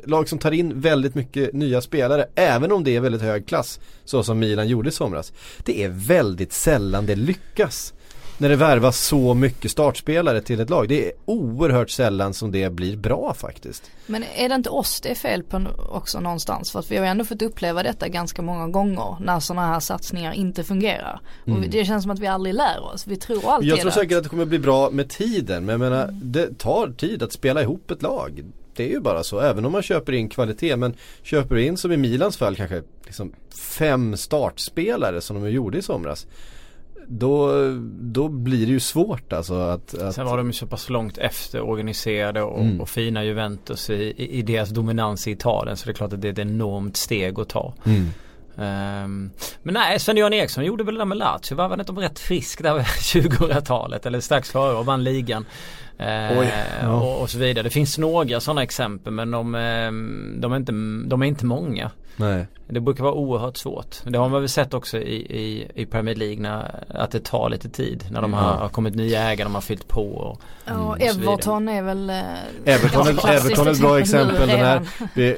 lag som tar in väldigt mycket nya spelare, även om det är väldigt hög klass, så som Milan gjorde i somras. Det är väldigt sällan det lyckas. När det värvas så mycket startspelare till ett lag. Det är oerhört sällan som det blir bra faktiskt. Men är det inte oss det är fel på också någonstans? För att vi har ändå fått uppleva detta ganska många gånger när sådana här satsningar inte fungerar. Och det känns som att vi aldrig lär oss. Vi tror alltid Mm. Jag tror säkert att det kommer bli bra med tiden men jag menar det tar tid att spela ihop ett lag. Det är ju bara så, även om man köper in kvalitet men köper du in som i Milans fall kanske liksom fem startspelare som de gjorde i somras. Då, då blir det ju svårt alltså att, att Sen var de ju så pass långt efter organiserade och, Mm. och fina Juventus i, i, deras dominans i Italien. Så det är klart att det är ett enormt steg att ta. Mm. Ehm, men nej, Sven-Göran Eriksson gjorde väl det där med Lazio. Var inte rätt frisk där vid 2000-talet eller strax före och vann ligan. Ehm, Oj, ja. och, och så vidare. Det finns några sådana exempel men de, ehm, de, är inte, de är inte många. Nej. Det brukar vara oerhört svårt. Det har man väl sett också i, i, i Premier League när, att det tar lite tid. När de har, Ja. har kommit nya ägare, de har fyllt på. Och, Ja, Mm, och Everton är väl eh, Everton, ganska är, Everton är ett bra exempel. Den här,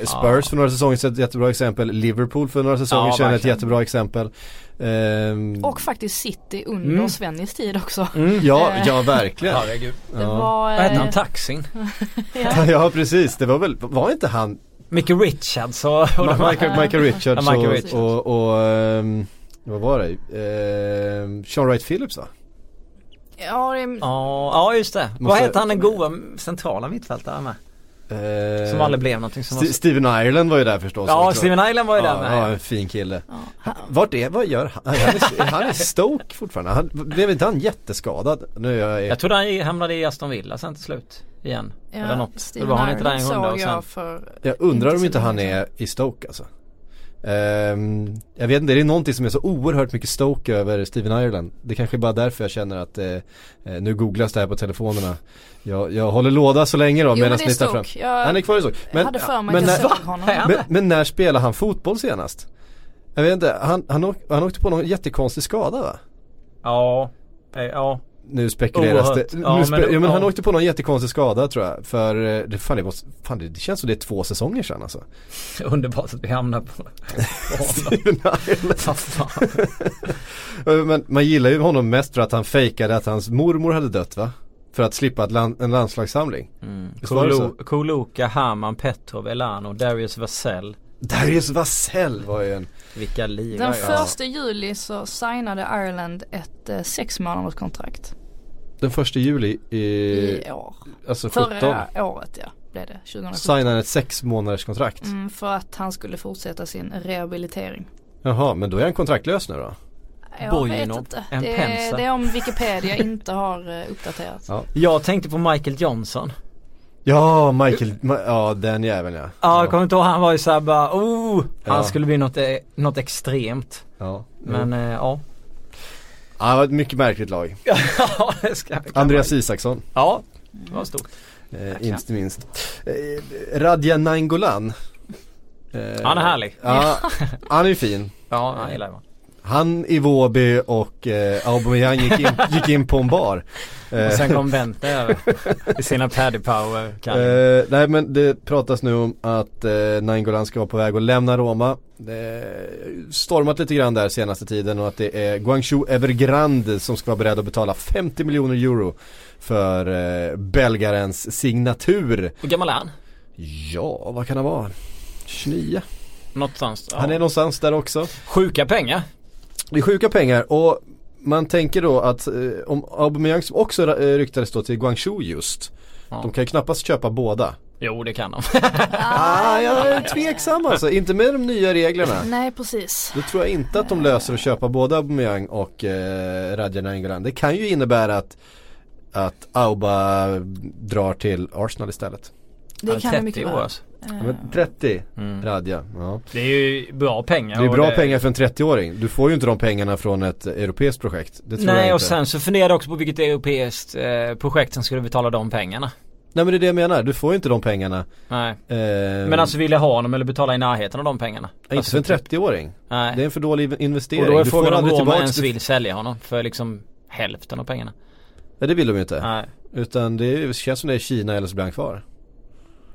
Spurs för några säsonger sedan ett jättebra exempel. Liverpool för några säsonger Ja, sedan ett jättebra exempel. Ehm, Och faktiskt City under Mm. Svennis tid också. ja, eh, ja verkligen. Herregud. Det Ja. var... Vad hette han? eh, Taxin? ja. ja precis, det var väl, var inte han Micke Richards och, och Ma- Michael, Michael Richards, Michael och, Richards. och, och ehm, vad var det? Ehm, Sean Wright Phillips va? Ja, det Ja, just det. Vad Måste- hette han den goa centrala mittfältaren med? Ehm, Som aldrig blev någonting som var... St- Steven Ireland var ju där förstås Ja, också. Steven Island var ju där ja, med. ja, en fin kille. ja, Vart är, vad gör han? Han är, han är Stoke fortfarande. Han, blev inte han jätteskadad? Nu är jag, Jag trodde han hamnade i Aston Villa sen till slut. Igen. Eller något. Steven var han inte där en Ireland såg och sen... jag för jag undrar inte om så inte han är i Stoke alltså. Ehm, jag vet inte, det är någonting som är så oerhört mycket Stoke över Steven Ireland. Det kanske är bara därför jag känner att eh, eh, nu googlas det här på telefonerna. Jag, jag håller låda så länge då men medan ni tar fram. Jag, Han är kvar i Stoke. jag hade för mig men, när, honom. Men, men när spelar han fotboll senast? Jag vet inte, han, han, åk, han åkte på någon jättekonstig skada va? Ja. Eh, Ja. Nu spekuleras Oerhört. det. Ja, nu men- spe, ja, men han ja. åkte på någon jättekonstig skada tror jag. För eh, det, fan, det, var, fan, det, det känns som det är två säsonger sedan alltså. Underbart att vi hamnar på, på honom. Men man gillar ju honom mest för att han fejkade att hans mormor hade dött va? För att slippa ett land, en landslagssamling. Mm. Visst var det så? Kolo- Koluka, Haman, Petrov, Elano, Darius Vassell. Darius Vassell var ju en Vilka lirare. Den första juli så signade Ireland ett eh, sex månaders kontrakt. Den första juli i, i år. alltså 17 Förra året ja, blev det. 2017. signar han ett sex månaders kontrakt. Mm, för att han skulle fortsätta sin rehabilitering. Jaha, men då är han kontraktlös nu då? Jag Bojinov, vet inte. en Det, pensa. det är om Wikipedia inte har eh, uppdaterats. Ja. Jag tänkte på Michael Johnson. Ja, Michael, ja den jäveln ja. Ja, jag kommer inte ihåg, han var ju såhär bara oh, han Ja. skulle bli något, eh, något extremt. ja. Men eh, ja. Ja, det var ett mycket märkligt lag. Ja, det ska Andreas vara. Isaksson, Ja, det var stort. eh, inte minst. Eh, Radja Nainggolan. Eh, Han är härlig. Ja, han är ju fin. Ja, han gillar man. Han, Iwobi och eh, Aubameyang gick in, gick in på en bar. Eh, Och sen kom Bente över i sina Paddy Power Eh, nej men det pratas nu om att eh, Nainggolan ska vara på väg att lämna Roma. Det stormat lite grann där senaste tiden och att det är Guangzhou Evergrande som ska vara beredd att betala 50 miljoner euro för eh, belgarens signatur. Hur gammal är han? Ja, vad kan han vara? 29? Någonstans. Ja. Han är någonstans där också. Sjuka pengar. Det är sjuka pengar och man tänker då att eh, om Aubameyang som också eh, ryktades då till Guangzhou just. Ja. De kan ju knappast köpa båda. Jo, det kan de. Ah, jag är tveksam alltså, inte med de nya reglerna. Nej precis. Då tror jag inte att de löser att köpa både Aubameyang och eh, Radja Nainggolan. Det kan ju innebära att, att Auba drar till Arsenal istället. Det kan det 30 mycket år väl. alltså. Ja, men 30 Mm. Radja, ja. Det är ju bra pengar. Det är bra pengar för en 30-åring. Du får ju inte de pengarna från ett europeiskt projekt. Det tror jag Nej inte. och sen så funderar jag också på vilket europeiskt eh, projekt som skulle betala de pengarna. Nej men det är det jag menar, du får ju inte de pengarna. Nej. Eh, Men alltså vill jag ha honom eller betala i närheten av de pengarna? inte alltså, för en 30-åring. Nej. Det är en för dålig investering. och då är du frågan om Roma ens vill sälja honom för liksom hälften av pengarna. Nej det vill de ju inte. Nej. Utan det är- känns som det är Kina eller så blir han kvar.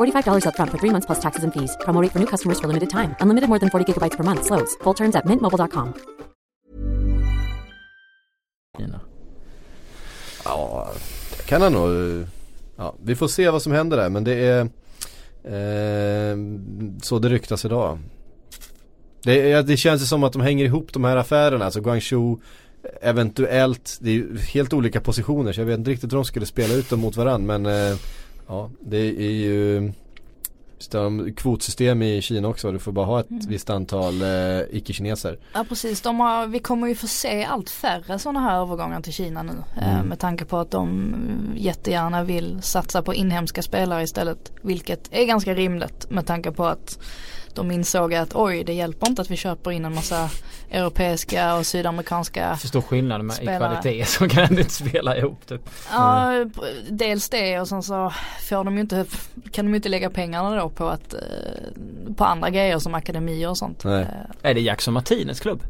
$45 upfront for three months plus taxes and fees. Promo rate for new customers for limited time. Unlimited more than 40 gigabytes per month. Slows. Full terms at mintmobile.com. Ja, det kan han nog. Ja, vi får se vad som händer där men det är eh, så det ryktas idag. Det, det känns som att de hänger ihop de här affärerna, alltså Guangzhou eventuellt, det är ju helt olika positioner så jag vet inte riktigt hur de skulle spela ut dem mot varandra men eh, ja det är ju kvotsystem i Kina också, du får bara ha ett Mm. visst antal eh, icke-kineser. Ja precis, de har, vi kommer ju få se allt färre sådana här övergångar till Kina nu. Eh, Mm. med tanke på att de jättegärna vill satsa på inhemska spelare istället. Vilket är ganska rimligt med tanke på att de insåg att oj det hjälper inte att vi köper in en massa europeiska och sydamerikanska För stor skillnad med i Spelare. kvalitet så kan ändå inte spela ihop typ. Ja, dels det och sen så får de ju inte, kan de ju inte lägga pengarna då på att, eh, på andra grejer som akademier och sånt. Nej. Är det Jackson Martinez klubb?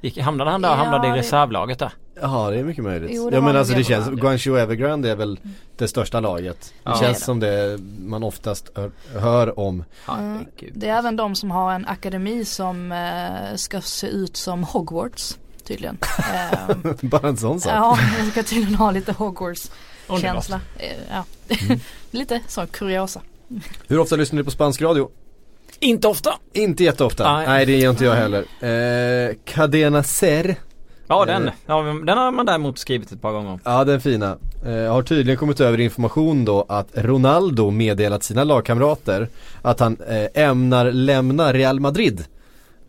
Gick, hamnade han där? Ja, hamnade i det- reservlaget där? Ja det är mycket möjligt. Jo, menar nog alltså det känns. Guangzhou Evergrande är väl det största laget. Det Ja. känns Det är som det man oftast hör, hör om. Herregud. Det är även de som har en akademi som eh, ska se ut som Hogwarts tydligen. Eh, Bara en sån sak. ja, de ska tydligen ha lite Hogwarts Underbart. känsla. Eh, ja. lite så kuriosa. Hur ofta lyssnar du på spansk radio? Inte ofta. Inte jätteofta. Nej, Nej. det gör inte jag heller. Eh, Cadena Ser. Ja den, Eh. ja, den har man däremot skrivit ett par gånger. Ja den fina. Eh, har tydligen kommit över information då att Ronaldo meddelat sina lagkamrater att han eh, ämnar lämna Real Madrid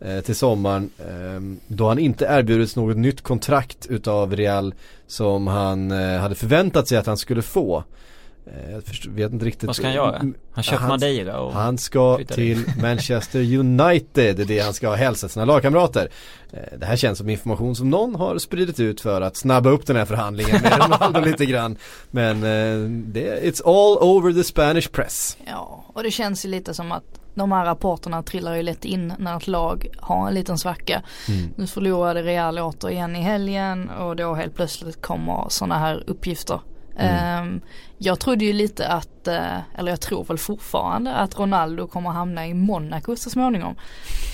eh, till sommaren eh, då han inte erbjudits något nytt kontrakt utav Real som han eh, hade förväntat sig att han skulle få. Eh, jag förstår, vet inte riktigt. Vad ska han göra? Han köpt Han- Madeira och... Han ska till Manchester United, det är det han ska hälsa sina lagkamrater. Eh, Det här känns som information som någon har spridit ut för att snabba upp den här förhandlingen med Ronaldo lite grann. Men eh, det, it's all over the Spanish press. Ja, och det känns ju lite som att de här rapporterna trillar ju lätt in när ett lag har en liten svacka. Nu förlorade Real återigen i helgen och då helt plötsligt kommer sådana här uppgifter Ehm, jag trodde ju lite att, eh, eller jag tror väl fortfarande att Ronaldo kommer hamna i Monaco så småningom.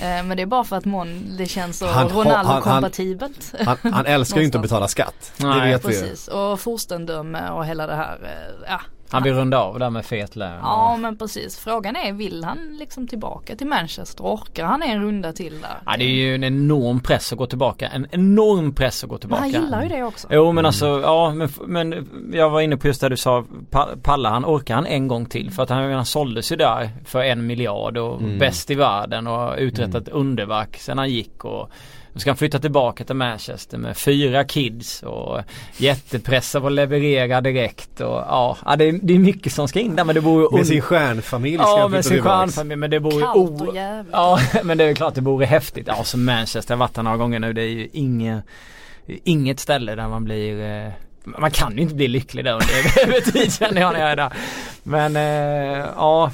Ehm, men det är bara för att Mon, det känns så Han har- han- han- Ronaldo-kompatibelt. Han, han älskar ju inte att betala skatt. Det Nej, vet vi ju. Precis, och Forstendöme och hela det här, eh, ja. Han vill runda av där med fet lön. Ja men precis, frågan är vill han liksom tillbaka till Manchester? Orkar han en runda till där? Ja det är ju en enorm press att gå tillbaka. En enorm press att gå Men tillbaka. han gillar ju det också. Jo men alltså ja men, men jag var inne på just det du sa Pa- Pallar han, orkar han en gång till? För att han, han såldes ju där för en miljard och Mm. bäst i världen och uträttat underverk sen han gick och nu ska han flytta tillbaka till Manchester med fyra kids och jättepressar och leverera direkt och ja, ja det, är, det är mycket som ska in där men det bor Med sin stjärnfamilj ska Ja han med flytta sin tillbaks. stjärnfamilj men det vore Kallt och jävligt. Ja men det är klart det vore häftigt. Ja som Manchester, har varit där några gånger nu. Det är ju inget, inget ställe där man blir eh, man kan ju inte bli lycklig där under över tid känner jag när jag är där. Men eh, ja,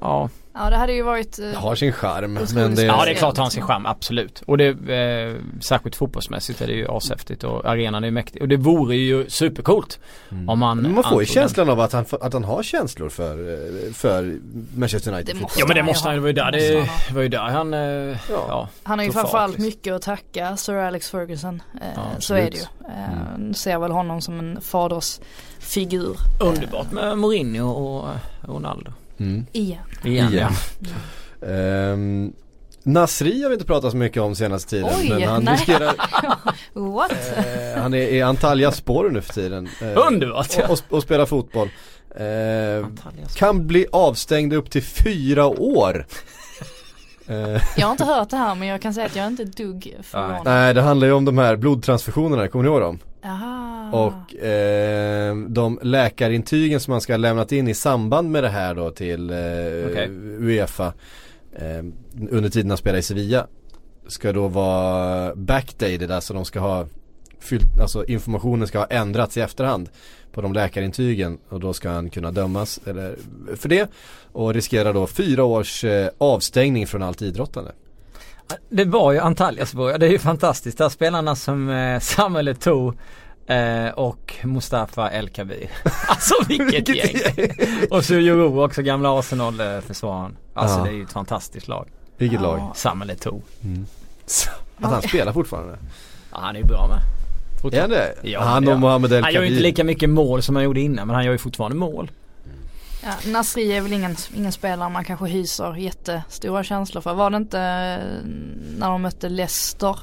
ja. Ja det hade ju varit eh, Det har sin charm. Men det, Ja det är klart han har sin charm, absolut. Och det, eh, särskilt fotbollsmässigt är det ju ashäftigt och arenan är ju mäktig. Och det vore ju supercoolt om man men man får ju antog den. känslan av att han, att han har känslor för, eh, för Manchester United. Det måste Ja men det måste ju han, ha. det var ju där, det, det var ju där han, eh, ja. Han har ju framförallt liksom. mycket att tacka Sir Alex Ferguson. Eh, Ja, så är det ju. Eh, Ser väl honom som en fadersfigur. Underbart med Mourinho och Ronaldo. Mm. Igen. Igen. Ehm, Nasri har vi inte pratat så mycket om senaste tiden. Oj, men han nej. riskerar, What? eh, han är i Antalya spår nu för tiden. Eh, Underbart, ja. och, och, och spelar fotboll. Eh, kan bli avstängd upp till fyra år. Eh, Jag har inte hört det här men jag kan säga att jag är inte dugg förvånad. Nej det handlar ju om de här blodtransfusionerna, kommer ni ihåg dem? Jaha. Och eh, de läkarintygen som man ska ha lämnat in i samband med det här då till eh, Okej. Uefa eh, under tiden han spelar i Sevilla ska då vara backdated, alltså de ska ha fyllt, alltså informationen ska ha ändrats i efterhand på de läkarintygen och då ska han kunna dömas eller, för det och riskerar då fyra års eh, avstängning från allt idrottande. Det var ju Antalyaspor, det är ju fantastiskt. Där spelarna som eh, Samuel Eto'o eh, och Mustafa El Kabir. alltså vilket gäng! och så Juro också, gamla Arsenal-försvararen. Alltså Ja. det är ju ett fantastiskt lag. Vilket lag? Samuel Eto'o. Att han spelar fortfarande. Ja, han är ju bra med. Är han det? Ja, han ja. och Mohamed El Han gör ju inte Kabir. lika mycket mål som han gjorde innan men han gör ju fortfarande mål. Ja, Nasri är väl ingen, ingen spelare man kanske hyser jättestora känslor för. Var det inte eh, när de mötte Leicester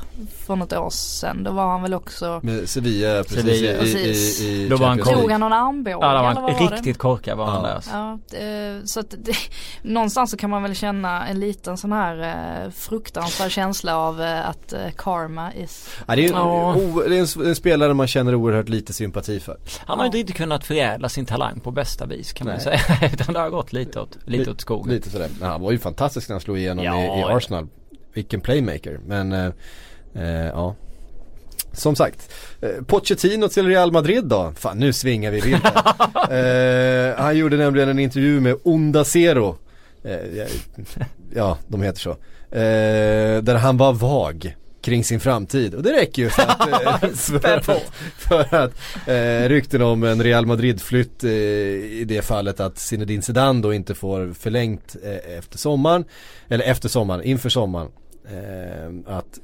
för något år sedan? Då var han väl också Med Sevilla precis Sevilla. i, i, Precis. i, i Då var han Tog han någon armbåge Ja, det eller var vad var riktigt korkad var han Ja. där. alltså. Ja, så att det, någonstans så kan man väl känna en liten sån här eh, fruktansvärd känsla av eh, att karma is Ja, det är, en, Ja. o, det är en, en spelare man känner oerhört lite sympati för. Han har inte riktigt kunnat förädla sin talang på bästa vis kan man Nej. säga. Utan det har gått lite åt, lite åt skogen. Lite sådär. Men han var ju fantastisk när han slog igenom Ja, i, i. Arsenal. Vilken playmaker. Men eh, eh, ja. Som sagt, eh, Pochettino till Real Madrid då? Fan nu svingar vi vilt eh, Han gjorde nämligen en intervju med Onda Zero. Eh, ja, ja, de heter så. Eh, där han var vag kring sin framtid. Och det räcker ju för att, eh, för att, för att eh, rykten om en Real Madrid-flytt eh, i det fallet att Zinedine Zidane då inte får förlängt eh, efter sommaren, eller efter sommaren, inför sommaren. Eh, att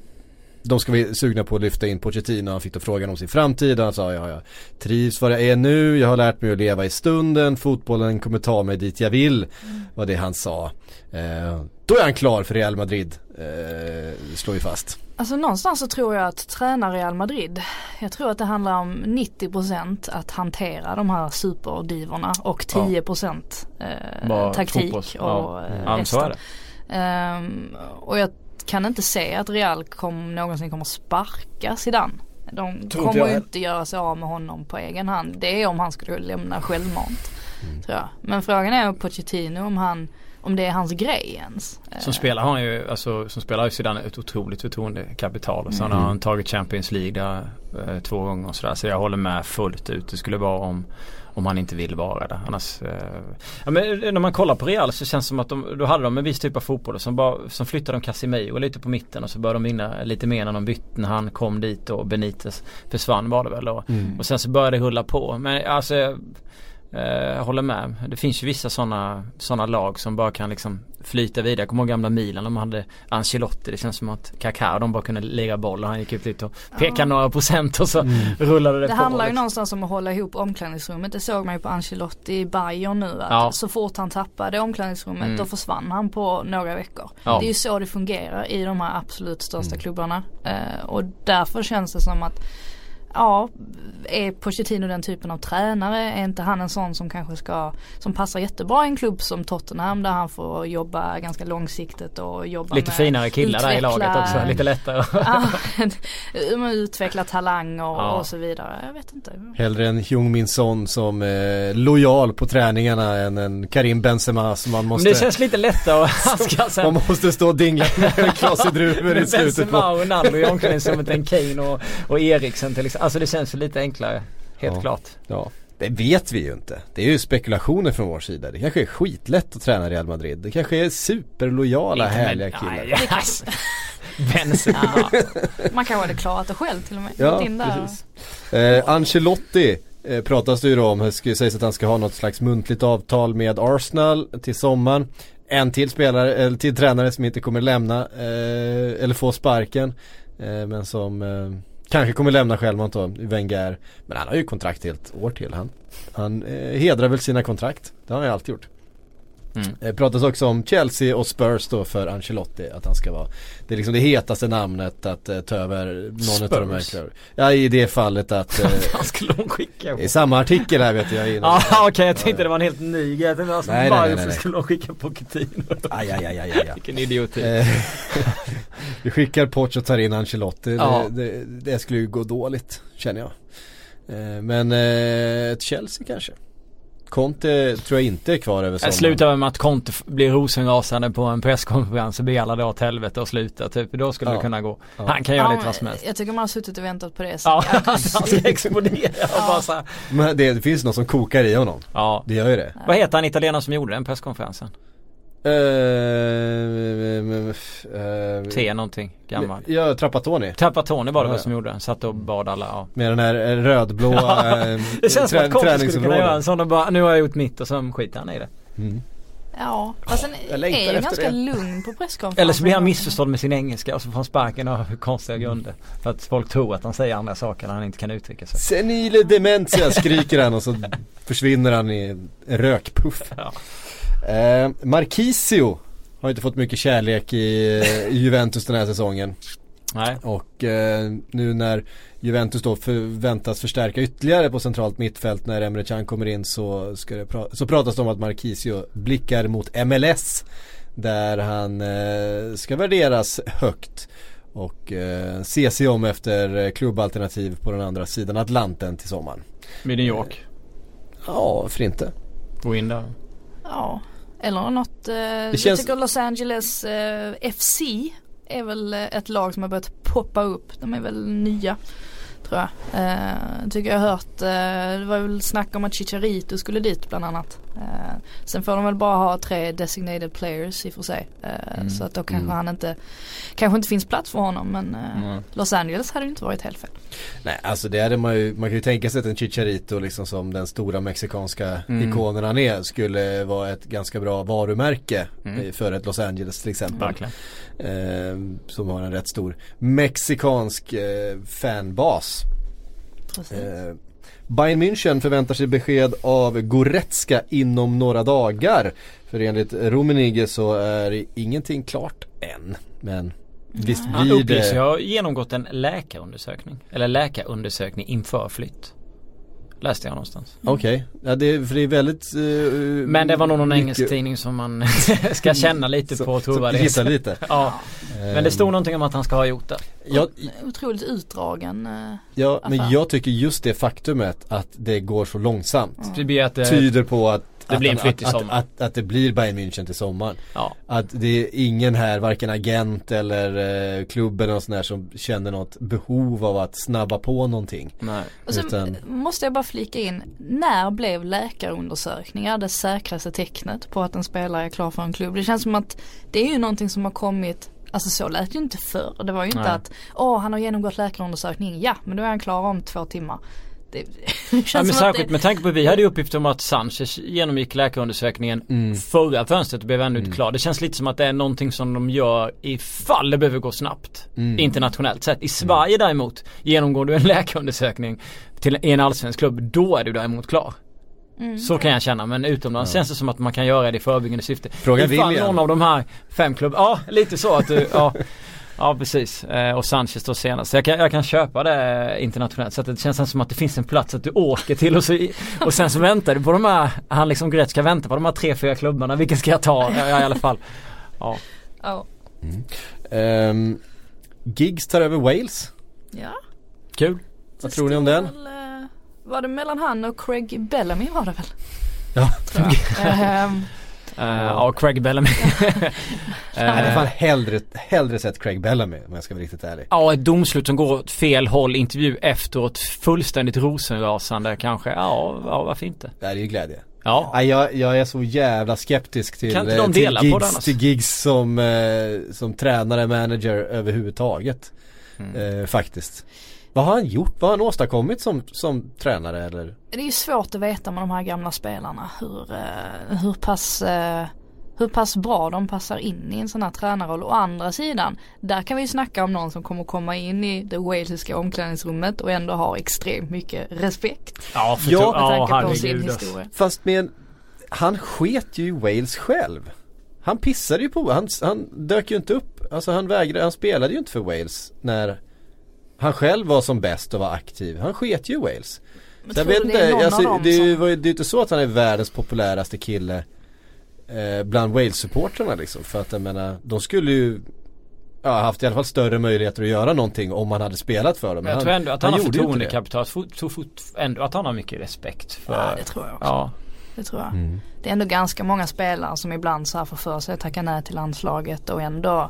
de ska bli sugna på att lyfta in Pochettino, han fick då frågan om sin framtid och han sa ja, jag trivs var jag är nu, jag har lärt mig att leva i stunden, fotbollen kommer ta mig dit jag vill, var det han sa. Eh, då är han klar för Real Madrid, eh, slår vi fast. Alltså någonstans så tror jag att träna Real Madrid, jag tror att det handlar om 90% att hantera de här superdivorna och 10% eh, Bara taktik fotbolls- och ja. eh, Ja, är resten. Ehm, och jag kan inte se att Real kom, någonsin kommer sparka Zidane. De inte kommer jag ju inte göra sig av med honom på egen hand. Det är om han skulle lämna självmant. Mm. Tror jag. Men frågan är om Pochettino om han, om det är hans grej ens. Som spelare har han ju, alltså som spelare har ju Zidane ett otroligt förtroendekapital. Och sen Mm. har han tagit Champions League där, eh, två gånger och sådär. Så jag håller med fullt ut. Det skulle vara om, Om han inte vill vara där. Annars, eh, ja, men när man kollar på Real så känns det som att de, då hade de en viss typ av fotboll som, bara, som flyttade de Casemiro lite på mitten och så började de vinna lite mer när de bytte när han kom dit och Benitez försvann var det väl. Och, Mm. och sen så började det rulla på. Men alltså Eh, jag håller med. Det finns ju vissa sådana såna lag som bara kan liksom flyta vidare. Jag kommer ihåg gamla Milan, de hade Ancelotti. Det känns som att Kaká, de bara kunde lägga boll och han gick ut lite och pekade Ja. några procent och så Mm. rullade det, Det på. handlar ju liksom. någonstans om att hålla ihop omklädningsrummet. Det såg man ju på Ancelotti i Bayern nu. Att Ja. Så fort han tappade omklädningsrummet Mm. då försvann han på några veckor. Ja. Det är ju så det fungerar i de här absolut största Mm. klubbarna. Eh, och därför känns det som att Ja, är Pochettino den typen av tränare? Är inte han en sån som kanske ska, som passar jättebra i en klubb som Tottenham där han får jobba ganska långsiktigt och jobba Lite med finare killar där i utveckla- laget också, lite lättare. Ja, utveckla talang och, Ja. och så vidare. Jag vet inte. Hellre en Jung Min Son som är lojal på träningarna än en Karim Benzema som man måste Men det känns lite lättare att handskas Man måste stå och dingla med en klase druvor i slutet Benzema på och Ronaldo i omklädningsrummet än Kane och, och Eriksen till exempel. Alltså det känns ju lite enklare. Helt Ja. klart. Ja, det vet vi ju inte. Det är ju spekulationer från vår sida. Det kanske är skitlätt att träna Real Madrid. Det kanske är superlojala Inte härliga nej, killar. ja, alltså. Benzema. Man kanske hade klarat det själv till och med. Ja, Gått in där. precis. Eh, Ancelotti eh, pratas det ju då om. Det sägs att han ska ha något slags muntligt avtal med Arsenal till sommaren. En till spelare, eller till tränare som inte kommer lämna eh, eller få sparken. Eh, men som eh, kanske kommer lämna självmant då, Wenger. Men han har ju kontrakt helt år till. Han, han eh, hedrar väl sina kontrakt. Det har han ju alltid gjort. Mm. Det pratas också om Chelsea och Spurs då för Ancelotti att han ska vara Det är liksom det hetaste namnet att eh, ta över någon av de här klubbarna. Ja i det fallet att eh, Vad skulle de skicka? Det är samma artikel här vet jag innan. Ja okej jag tänkte det var en helt ny grej. Jag tänkte alltså, Nej, nej, nej, varför nej. skulle de skicka Pochettino? Aj, aj, aj, aj, aj. Vilken idioti. Eh, Vi skickar Poch och tar in Ancelotti. Ja. Det, det, det skulle ju gå dåligt känner jag. Eh, Men eh, ett Chelsea kanske. Conte tror jag inte är kvar över sommaren. Jag slutar med att Conte blir rosenrasande på en presskonferens och ber alla dra åt helvete och sluta typ. Då skulle Ja. det kunna gå. Ja. Han kan göra Ja, lite vad som helst. Jag tycker man har suttit och väntat på det Ja, sen augusti. han ska explodera och bara så här. Men det, det finns något som kokar i honom. Ja. Det gör ju det. Vad heter han italienaren som gjorde den presskonferensen? Uh, T någonting gammal. Ja, Trapattoni. Trapattoni var det Ja. som gjorde den. Satt och bad alla. Ja. Med den här eh, rödblåa eh, Det känns som att Conte skulle kunna göra en sån och bara nu har jag gjort mitt och så skiter han i det. Mm. Ja, fast han är ju ganska det. lugn på presskonferensen. Eller så blir han missförstådd med sin engelska och så får han sparken av konstiga grunder. För att folk tror att han säger andra saker när han inte kan uttrycka sig. Senile dementia skriker han och så försvinner han i en rökpuff. Ja. Eh, Marquisio har inte fått mycket kärlek i, eh, i Juventus den här säsongen. Nej. Och eh, nu när Juventus då förväntas förstärka ytterligare på centralt mittfält när Emre Can kommer in så, ska det pra- så pratas det om att Marquisio blickar mot MLS. Där han eh, ska värderas högt. Och eh, se sig om efter eh, klubbalternativ på den andra sidan Atlanten till sommaren. Med New York. Ja, för inte. Gå in där. Ja, eller något. Eh, känns- Jag tycker Los Angeles eh, FC är väl eh, ett lag som har börjat poppa upp. De är väl nya. Tror jag. Eh, tycker jag har hört. Eh, det var väl snack om att Chicharito skulle dit bland annat. Eh, sen får de väl bara ha tre designated players i och för sig. Eh, Mm. Så att då kanske Mm. han inte Kanske inte finns plats för honom men eh, Mm. Los Angeles hade ju inte varit helt fel. Nej alltså det hade man ju, man kan ju tänka sig att en Chicharito liksom som den stora mexikanska Mm. ikonen han är skulle vara ett ganska bra varumärke Mm. för ett Los Angeles till exempel. Som har en rätt stor mexikansk fanbas. Precis. Bayern München förväntar sig besked av Goretzka inom några dagar. För enligt Rummenigge så är ingenting klart än. Men visst Han blir uppges ju det... ha genomgått en läkarundersökning. Eller läkarundersökning inför flytt. Läste jag någonstans. Okej, ja, det, för det är väldigt... eh, Men det var nog någon mycket- engelsk tidning som man ska känna lite som- på trovärdighet. gissar lite. ja. Men det stod någonting om att han ska ha gjort det. Jag, Otroligt utdragen. Eh, ja, men affär. jag tycker just det faktumet att det går så långsamt det, tyder på att det blir en att- flytt i att, sommar. Att, att, att det blir Bayern München till sommaren. Ja. Att det är ingen här, varken agent eller eh, klubben och sån där som känner något behov av att snabba på någonting. Nej. Och sen Utan, måste jag bara flika in, när blev läkarundersökningar det säkraste tecknet på att en spelare är klar för en klubb? Det känns som att det är ju någonting som har kommit Alltså så lät det ju inte förr. Det var ju inte Nej. att, åh han har genomgått läkarundersökning, ja men då är han klar om två timmar. Det, det känns Ja, men särskilt det, med tanke på att vi hade ju uppgift om att Sanchez genomgick läkarundersökningen förra fönstret och blev ändå inte klar. Det känns lite som att det är någonting som de gör ifall det behöver gå snabbt. Internationellt sett. I Sverige däremot, genomgår du en läkarundersökning till en allsvensk klubb, då är du däremot klar. Så kan jag känna men utomlands känns det som att man kan göra det i förebyggande syfte. Fråga Ifall William. någon av de här fem klubbarna, ja lite så att du, ja Ja precis, eh, och Sanchez då senast. Så jag kan, jag kan köpa det internationellt. Så att det känns som att det finns en plats att du åker till och, så, och sen så väntar du på de här, han liksom Gretzka väntar på de här tre, fyra klubbarna. Vilken ska jag ta? Ja, i alla fall. Ja. ja, ehm, Giggs tar över Wales. ja. Kul. Vad tror ni om den? Väl, eh, var det mellan han och Craig Bellamy var det väl? Ja. Tror Eh, ja, Craig Bellamy. Jag hade Eh, fan hellre, hellre sett Craig Bellamy om jag ska vara riktigt ärlig. Ja, ett domslut som går åt fel håll, intervju efteråt, fullständigt rosenrasande kanske. Ja, ja varför inte? Det här är ju glädje. Ja. Nej, jag, jag är så jävla skeptisk till, Kan inte eh, de till, dela på gigs, det annars? till gigs som, som tränare, manager överhuvudtaget. Mm. Eh, faktiskt. Vad har han gjort? Vad har han åstadkommit som, som tränare eller? Det är ju svårt att veta med de här gamla spelarna hur, eh, hur pass eh, hur pass bra de passar in i en sån här tränarroll. Å andra sidan, där kan vi snacka om någon som kommer komma in i det walesiska omklädningsrummet och ändå har extremt mycket respekt. Ja, för Ja, Med ja tanke på sin herregud. alltså. historia. Fast med han sket ju i Wales själv. Han pissade ju på, han, han dök ju inte upp. Alltså han vägrade, han spelade ju inte för Wales när han själv var som bäst och var aktiv. Han sket ju Wales. Men jag vet du det är inte, alltså, det, är ju- som- det är ju inte så att han är världens populäraste kille eh, bland Wales-supportrarna liksom. För att jag menar, de skulle ju ja, haft i alla fall större möjligheter att göra någonting om han hade spelat för dem. Men jag han, tror ändå att han, har inte det. förtroendekapital, tror ändå att han har mycket respekt för Ja, det tror jag också. Ja, Det tror jag. Mm. Det är ändå ganska många spelare som ibland så här får för sig att tacka nej till landslaget och ändå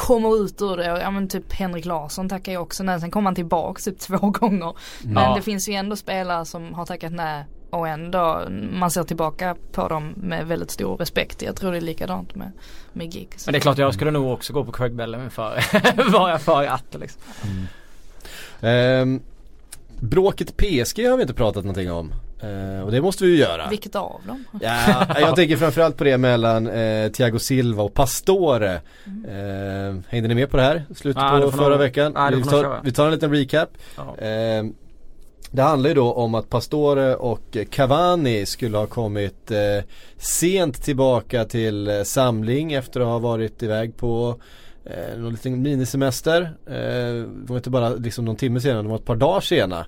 kommer ut ur det. Och, Ja men typ Henrik Larsson tackar ju också nej. Sen kommer han tillbaks typ två gånger. Men Ja. det finns ju ändå spelare som har tackat nej och ändå man ser tillbaka på dem med väldigt stor respekt. Jag tror det är likadant med, med gigs. Men det är klart jag skulle nog också gå på Craig Bellamy för var jag för att liksom. Ehm, bråket PSG har vi inte pratat någonting om. Eh, och det måste vi ju göra. Vilket av dem? Ja, jag tänker framförallt på det mellan eh, Thiago Silva och Pastore. Eh, hängde ni med på det här? Slutet det på förra nog- veckan. det vi, tar, vi tar en liten recap. Ja. Eh, det handlar ju då om att Pastore och Cavani skulle ha kommit eh, sent tillbaka till eh, samling efter att ha varit iväg på eh, någon liten minisemester. Eh, det var inte bara liksom någon timme senare, det var ett par dagar sena.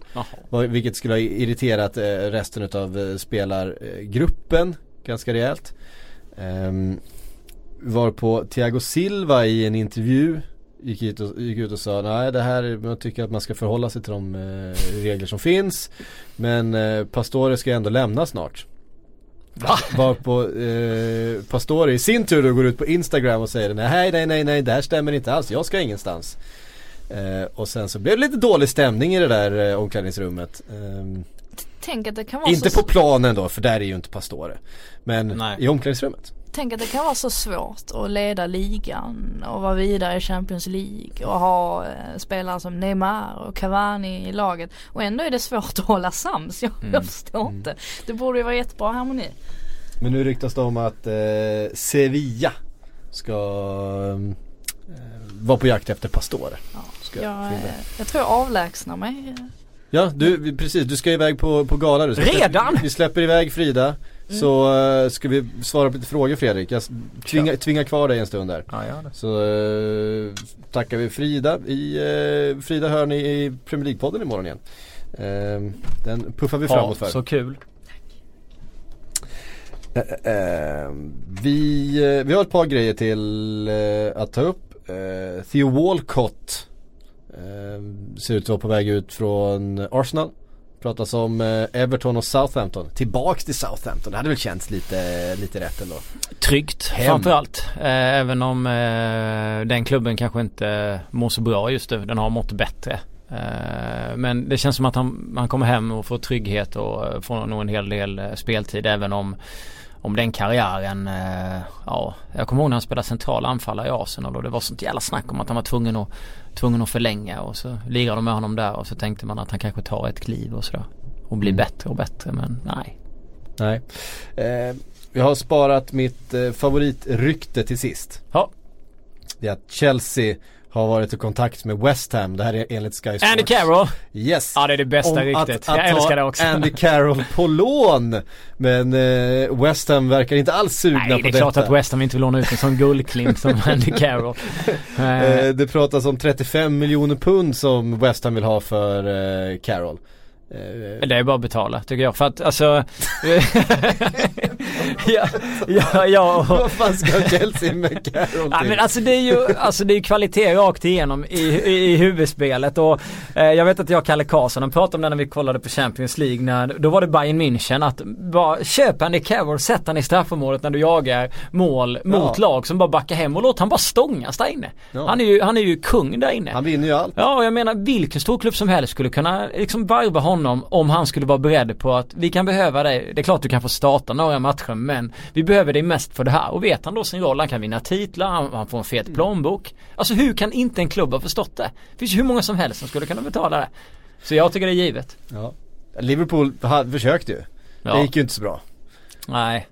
Vilket skulle ha irriterat eh, resten av eh, spelargruppen ganska rejält. Um, var på Thiago Silva i en intervju gick ut och, gick ut och sa nej det här, jag tycker att man ska förhålla sig till de eh, regler som finns. Men eh, Pastore ska ändå lämna snart. Va? Varpå eh, Pastore i sin tur då går ut på Instagram och säger nej nej nej nej det här stämmer inte alls, jag ska ingenstans. Eh, och sen så blev det lite dålig stämning i det där eh, omklädningsrummet. Ehm, Tänk att det kan vara inte så på planen då, för där är ju inte Pastore. Men Nej. i omklädningsrummet. Tänk att det kan vara så svårt att leda ligan och vara vidare i Champions League och ha eh, spelare som Neymar och Cavani i laget. Och ändå är det svårt att hålla sams. Jag, Mm. jag förstår inte. Det borde ju vara jättebra harmoni. Men nu ryktas det om att eh, Sevilla ska eh, vara på jakt efter Pastore. Ska Jag, fylla. eh, jag tror jag avlägsnar mig. Ja, du, precis, du ska iväg på, på gala du. Redan? Vi släpper iväg Frida. Så eh, ska vi svara på lite frågor Fredrik. Jag tvingar, tvingar kvar dig en stund där. Ja. Så eh, tackar vi Frida. I, eh, Frida hör ni i Premier League-podden imorgon igen. Eh, den puffar vi Ja, framåt för. så kul. Eh, eh, vi, vi har ett par grejer till att ta upp. Theo Walcott eh, ser ut att vara på väg ut från Arsenal Pratas om eh, Everton och Southampton. Tillbaks till Southampton, det hade väl känts lite, lite rätt ändå. Tryggt Hem. framförallt. Eh, även om eh, den klubben kanske inte mår så bra just nu. Den har mått bättre. Men det känns som att han, han kommer hem och får trygghet och får nog en hel del speltid även om om den karriären, eh, ja jag kommer ihåg när han spelade central anfallare i Arsenal och det var sånt jävla snack om att han var tvungen att, tvungen att förlänga och så lirade de med honom där och så tänkte man att han kanske tar ett kliv och sådär. Och blir bättre och bättre men nej. Nej. Eh, vi har sparat mitt eh, favoritrykte till sist. Ja. Det är att Chelsea har varit i kontakt med West Ham. Det här är enligt Sky Sports. Andy Carroll! Yes! Ja det är det bästa Om ryktet. Att, att jag älskar det också. Andy Carroll på lån. Men eh, West Ham verkar inte alls sugna Nej på det är detta. klart att West Ham inte vill låna ut en sån guldklimp som Andy Carroll. Eh, Eh, det pratas om 35 miljoner pund som West Ham vill ha för eh, Carroll. Eh, Det är bara att betala tycker jag för att alltså ja, ja, ja, Vad fan ska Chelsea med Carroll Ja, till? men alltså det är ju alltså det är kvalitet rakt igenom i, i, i huvudspelet och eh, jag vet att jag och Kalle Karlsson pratade om det när vi kollade på Champions League när, då var det Bayern München att bara köp Andy Carroll, sätt han i straffområdet när du jagar mål mot lag som bara backar hem och låt han bara stångas där inne. Ja. Han, är ju, han är ju kung där inne. Han vinner ju allt. Ja, och jag menar vilken storklubb som helst skulle kunna liksom varva honom om han skulle vara beredd på att vi kan behöva dig. Det är klart du kan få starta några matcher men vi behöver dig mest för det här. Och vet han då sin roll, han kan vinna titlar, han, han får en fet plånbok. Alltså hur kan inte en klubb ha förstått det? Det finns ju hur många som helst som skulle kunna betala det. Så jag tycker det är givet. Ja. Liverpool försökte ju. Ja. Det gick ju inte så bra. Nej.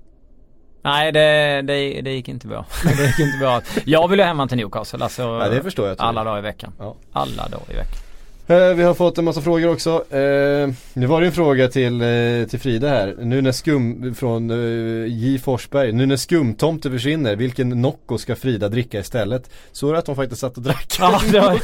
Nej det, det, det gick inte bra. det gick inte bra. Jag vill ju hem han till Newcastle alltså. Ja, det förstår jag, Alla dagar i veckan. Ja. Alla dagar i veckan. Eh, Vi har fått en massa frågor också. Eh, Nu var det en fråga till, eh, till Frida här. Nu när skum, från J Forsberg. Nu när skumtomte försvinner, vilken Nocco ska Frida dricka istället? Så är det att hon faktiskt satt och drack Ja, det var,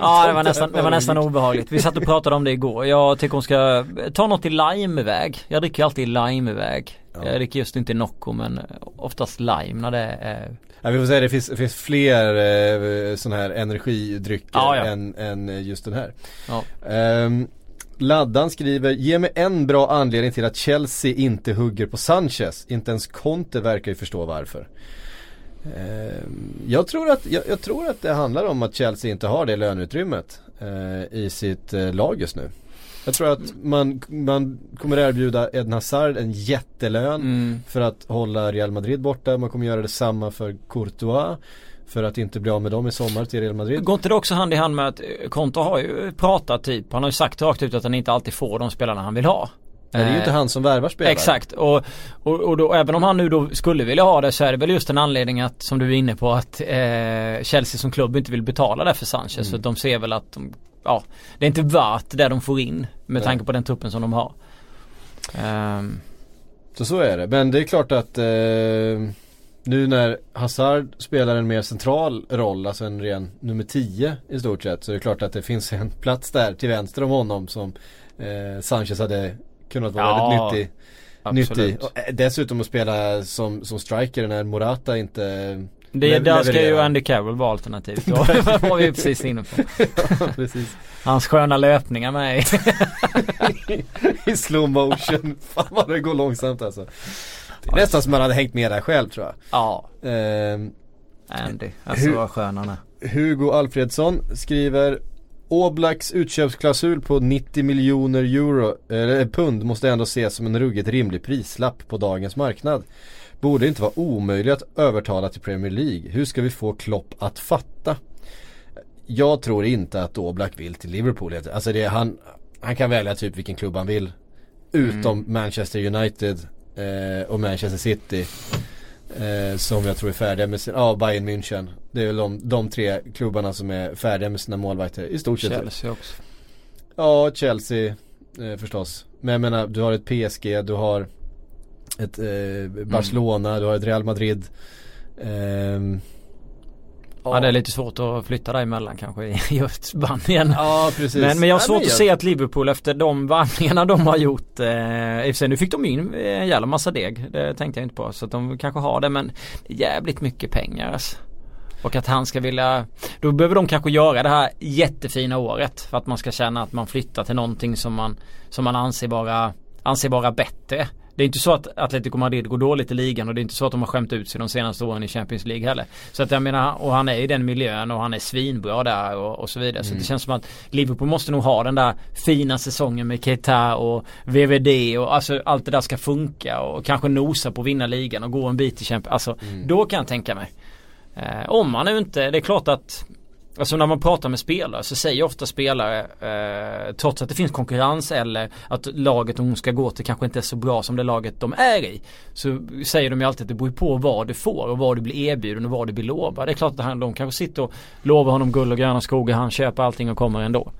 ja det var nästan, det var nästan obehagligt. Vi satt och pratade om det igår. Jag tycker hon ska ta något i limeväg. Jag dricker alltid limeväg. Ja. Jag dricker just inte Nocco men oftast lime när det är Ja, vi får säga det finns, finns fler eh, sådana här energidrycker Ja, ja. Än, än just den här. Ehm, Laddan skriver, ge mig en bra anledning till att Chelsea inte hugger på Sanchez. Inte ens Conte verkar ju förstå varför. Ehm, jag, tror att, jag, jag tror att det handlar om att Chelsea inte har det löneutrymmet eh, i sitt eh, lag just nu. Jag tror att man, man kommer erbjuda Eden Hazard en jättelön Mm. för att hålla Real Madrid borta. Man kommer göra detsamma för Courtois. För att inte bli av med dem i sommar till Real Madrid. Går inte det också hand i hand med att eh, Conte har ju pratat typ, han har ju sagt rakt ut att han inte alltid får de spelarna han vill ha. Nej, det är ju Eh, inte han som värvar spelare. Exakt och, och, och då, även om han nu då skulle vilja ha det så är det väl just en anledning att som du är inne på att eh, Chelsea som klubb inte vill betala det för Sanchez Mm. så att de ser väl att de, ja det är inte värt det de får in med tanke på den truppen som de har. Ehm, Så så är det. Men det är klart att eh, nu när Hazard spelar en mer central roll, alltså en ren nummer 10 i stort sett, så är det klart att det finns en plats där till vänster om honom som eh, Sanchez hade kunnat vara Ja, väldigt nyttig, absolut. nyttig. Och, eh, dessutom att spela som, som striker när Morata inte det, lev- där ska ju. Andy Carroll vara alternativet. Då var vi precis inne på. Ja, precis. Hans sköna löpningar med i. I slow motion. Fan vad det går långsamt alltså. Det är nästan som man hade hängt med där själv tror jag. Ja, Ehm, Andy. Alltså Hur- vad skön han är. Hugo Alfredsson skriver Oblaks utköpsklausul på 90 miljoner euro, eller pund måste ändå ses som en ruggigt rimlig prislapp på dagens marknad. Borde inte vara omöjligt att övertala till Premier League. Hur ska vi få Klopp att fatta? Jag tror inte att Oblak vill till Liverpool. Alltså det, han, han kan välja typ vilken klubb han vill. Utom Manchester United eh, och Manchester City. Eh, som jag tror är färdiga med sin, ja Bayern München. Det är väl de, de tre klubbarna som är färdiga med sina målvakter i stort sett. Chelsea också. Ja, Chelsea eh, förstås. Men jag menar, du har ett PSG, du har ett eh, Barcelona, du har ett Real Madrid. Ehm, Ja. det är lite svårt att flytta däremellan kanske i just Spanien. Ja, precis. Men, men jag har Ja, svårt men att se att Liverpool efter de värvningarna de har gjort eh, I och för sig nu fick de in en jävla massa deg. Det tänkte jag inte på. Så att de kanske har det men jävligt mycket pengar alltså. Och att han ska vilja, då behöver de kanske göra det här jättefina året för att man ska känna att man flyttar till någonting som man, som man anser vara, anser vara bättre. Det är inte så att Atletico Madrid går dåligt i ligan och det är inte så att de har skämt ut sig de senaste åren i Champions League heller. Så att jag menar, och han är i den miljön och han är svinbra där och, och så vidare. Så det känns som att Liverpool måste nog ha den där fina säsongen med Keita och VVD och alltså allt det där ska funka och kanske nosa på att vinna ligan och gå en bit i Champions Alltså då kan jag tänka mig. Eh, om man nu inte, det är klart att Alltså när man pratar med spelare så säger ofta spelare eh, trots att det finns konkurrens eller att laget de ska gå till kanske inte är så bra som det laget de är i. Så säger de ju alltid att det beror på vad du får och vad du blir erbjuden och vad du blir lovad. Det är klart att han, de kanske sitter och lovar honom guld och gröna skogar. Han köper allting och kommer ändå.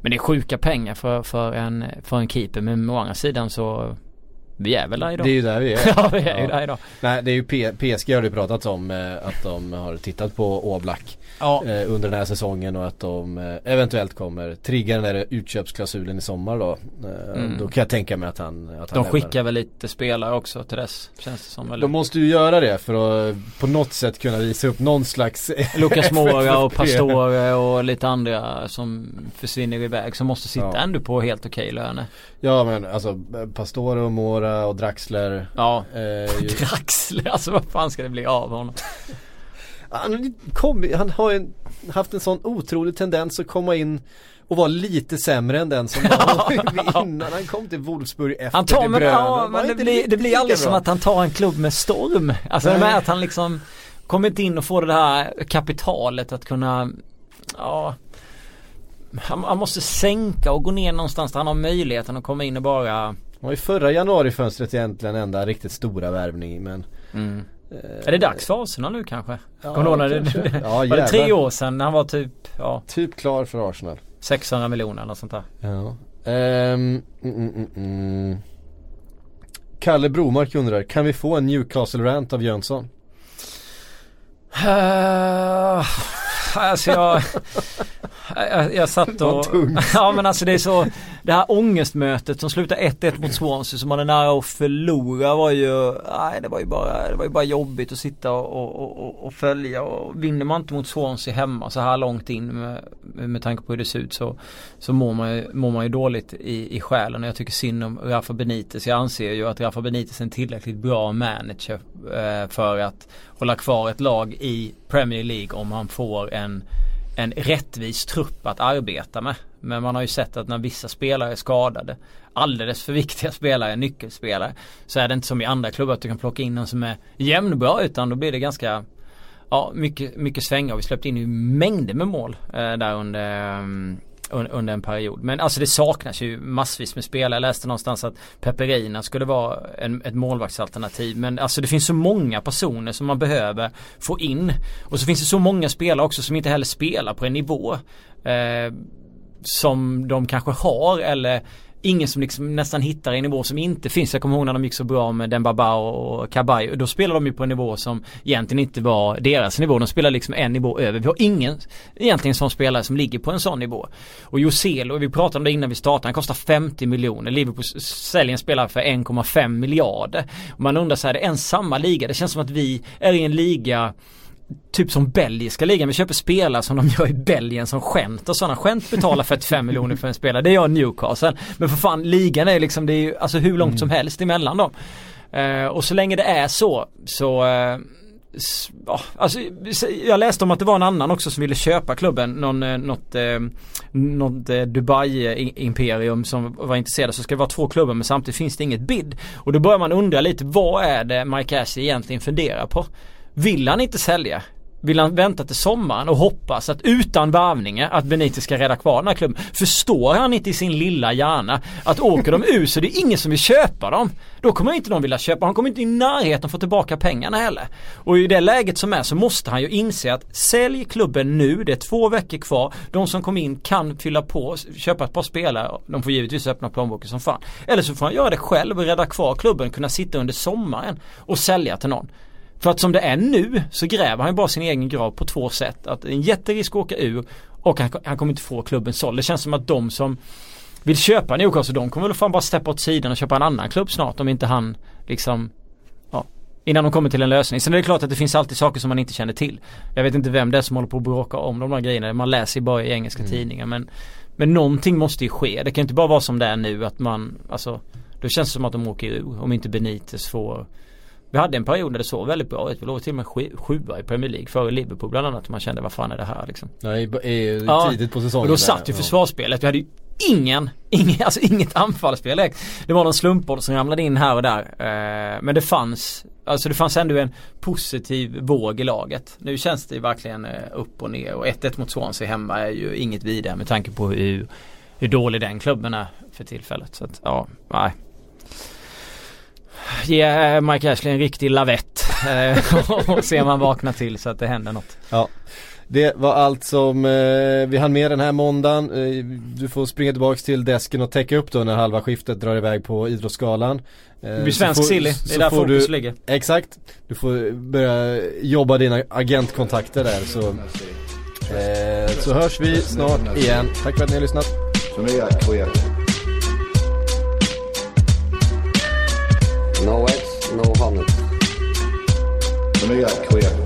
Men det är sjuka pengar för, för, en, för en keeper. Men å andra sidan så vi är väl där idag. Det är ju där vi är. ja vi är ju där idag. Nej det är ju P- PSG har det pratat om eh, att de har tittat på Oblak Ja. eh, under den här säsongen och att de eh, eventuellt kommer trigga den där utköpsklausulen i sommar då. Eh, Mm. Då kan jag tänka mig att han, att han De lämnar. skickar väl lite spelare också till dess. Känns det som. Eller? De måste ju göra det för att på något sätt kunna visa upp någon slags Lucas Moura och. Pastore och lite andra som försvinner iväg som måste sitta Ja. ändå på helt okej löner. Ja men alltså Pastore och Mora och Draxler Ja. eh, Draxler, alltså vad fan ska det bli av honom? Han, kom, han har ju en, haft en sån otrolig tendens att komma in och vara lite sämre än den som var innan han kom till Wolfsburg efter Han tar men, Bruyne. ja, men det blir, det blir aldrig som att han tar en klubb med storm. Alltså Nej. med att han liksom kommer inte in och får det här kapitalet att kunna, ja han, han måste sänka och gå ner någonstans där han har möjligheten att komma in och bara Det var ju förra januarifönstret egentligen enda riktigt stora värvning men mm. Är det dags för Arsenal nu kanske? Ja, Kommer när det, kanske. det, Ja, var det tre år sedan när han var typ, ja Typ klar för Arsenal 600 miljoner eller sånt där. Ja mm, mm, mm. Kalle Bromark undrar, kan vi få en Newcastle-rant av Jönsson? Uh, alltså jag, jag, jag satt och, ja men alltså det är så, det här ångestmötet som slutar 1-1 mot Swansea som man är nära att förlora var ju, nej det var ju bara, det var ju bara jobbigt att sitta och, och, och, och följa. Och vinner man inte mot Swansea hemma så här långt in med, med tanke på hur det ser ut så, så mår man ju, mår man ju dåligt i, i själen. Och jag tycker synd om Rafa Benitez. Jag anser ju att Rafa Benitez är en tillräckligt bra manager eh, för att hålla kvar ett lag i Premier League om han får en en rättvis trupp att arbeta med. Men man har ju sett att när vissa spelare är skadade alldeles för viktiga spelare, nyckelspelare så är det inte som i andra klubbar att du kan plocka in någon som är jämnbra utan då blir det ganska Ja, mycket, mycket svängar. Vi släppte in ju mängder med mål eh, där under, ehm, under en period. Men alltså det saknas ju massvis med spelare. Jag läste någonstans att Peperina skulle vara en, ett målvaktsalternativ. Men alltså det finns så många personer som man behöver få in. Och så finns det så många spelare också som inte heller spelar på en nivå. Eh, som de kanske har eller Ingen som liksom nästan hittar en nivå som inte finns. Jag kommer ihåg när de gick så bra med Dembaba och Kabay. Då spelade de ju på en nivå som egentligen inte var deras nivå. De spelar liksom en nivå över. Vi har ingen egentligen sån spelare som ligger på en sån nivå. Och Joselo, vi pratade om det innan vi startade, han kostar 50 miljoner. Liverpool säljer en spelare för 1,5 miljarder. Och man undrar så här, det är en samma liga. Det känns som att vi är i en liga Typ som belgiska ligan, vi köper spelare som de gör i Belgien som skämt och sådana. Skämt betalar 45 miljoner för en spelare, det gör Newcastle. Men för fan, ligan är liksom, det är ju alltså hur långt som helst emellan dem. Eh, och så länge det är så, så s- Ja, alltså, jag läste om att det var en annan också som ville köpa klubben, någon, eh, något, eh, något Dubai-imperium som var intresserade. Så ska det vara två klubbar men samtidigt finns det inget bid. Och då börjar man undra lite, vad är det Mike Ashley egentligen funderar på? Vill han inte sälja? Vill han vänta till sommaren och hoppas att utan varvningar att Benitez ska rädda kvar den här klubben? Förstår han inte i sin lilla hjärna att åker de ur så det är ingen som vill köpa dem. Då kommer inte någon vilja köpa, han kommer inte i närheten få tillbaka pengarna heller. Och i det läget som är så måste han ju inse att sälj klubben nu, det är två veckor kvar. De som kom in kan fylla på, köpa ett par spelare. De får givetvis öppna plånboken som fan. Eller så får han göra det själv och rädda kvar klubben, kunna sitta under sommaren och sälja till någon. För att som det är nu så gräver han ju bara sin egen grav på två sätt. Att det är en jätterisk att åka ur och han, han kommer inte få klubben såld. Det känns som att de som vill köpa Newcastle, de kommer väl fan bara steppa åt sidan och köpa en annan klubb snart om inte han liksom ja, Innan de kommer till en lösning. Sen är det klart att det finns alltid saker som man inte känner till. Jag vet inte vem det är som håller på att bråka om de här grejerna. Man läser ju bara i engelska tidningar men Men någonting måste ju ske. Det kan inte bara vara som det är nu att man Alltså Då känns det som att de åker ur om inte Benitez får Vi hade en period där det såg väldigt bra ut. Vi låg till och med sju- sjua i Premier League före Liverpool bland annat. Man kände vad fan är det här liksom. Nej, är ju Ja, tidigt på säsongen Och då satt ju ja. försvarsspelet. Vi hade ju ingen, ingen alltså inget anfallsspel direkt. Det var någon slumpboll som ramlade in här och där. Eh, men det fanns, alltså det fanns ändå en positiv våg i laget. Nu känns det verkligen eh, upp och ner och 1-1 mot Swansea hemma är ju inget vidare med tanke på hur, hur dålig den klubben är för tillfället. Så att ja, nej. Ge eh, Mike Ashley en riktig lavett eh, och se om han vaknar till så att det händer något. Ja. Det var allt som eh, vi hann med den här måndagen. Eh, du får springa tillbaks till desken och täcka upp då när halva skiftet drar iväg på Idrottsgalan. Eh, Det blir svensk får- silly. Det är där fokus du, ligger. Exakt. Du får börja jobba dina agentkontakter där så eh, Så hörs vi snart igen. Tack för att ni har lyssnat. No eggs, no honey. For me, I'm clear.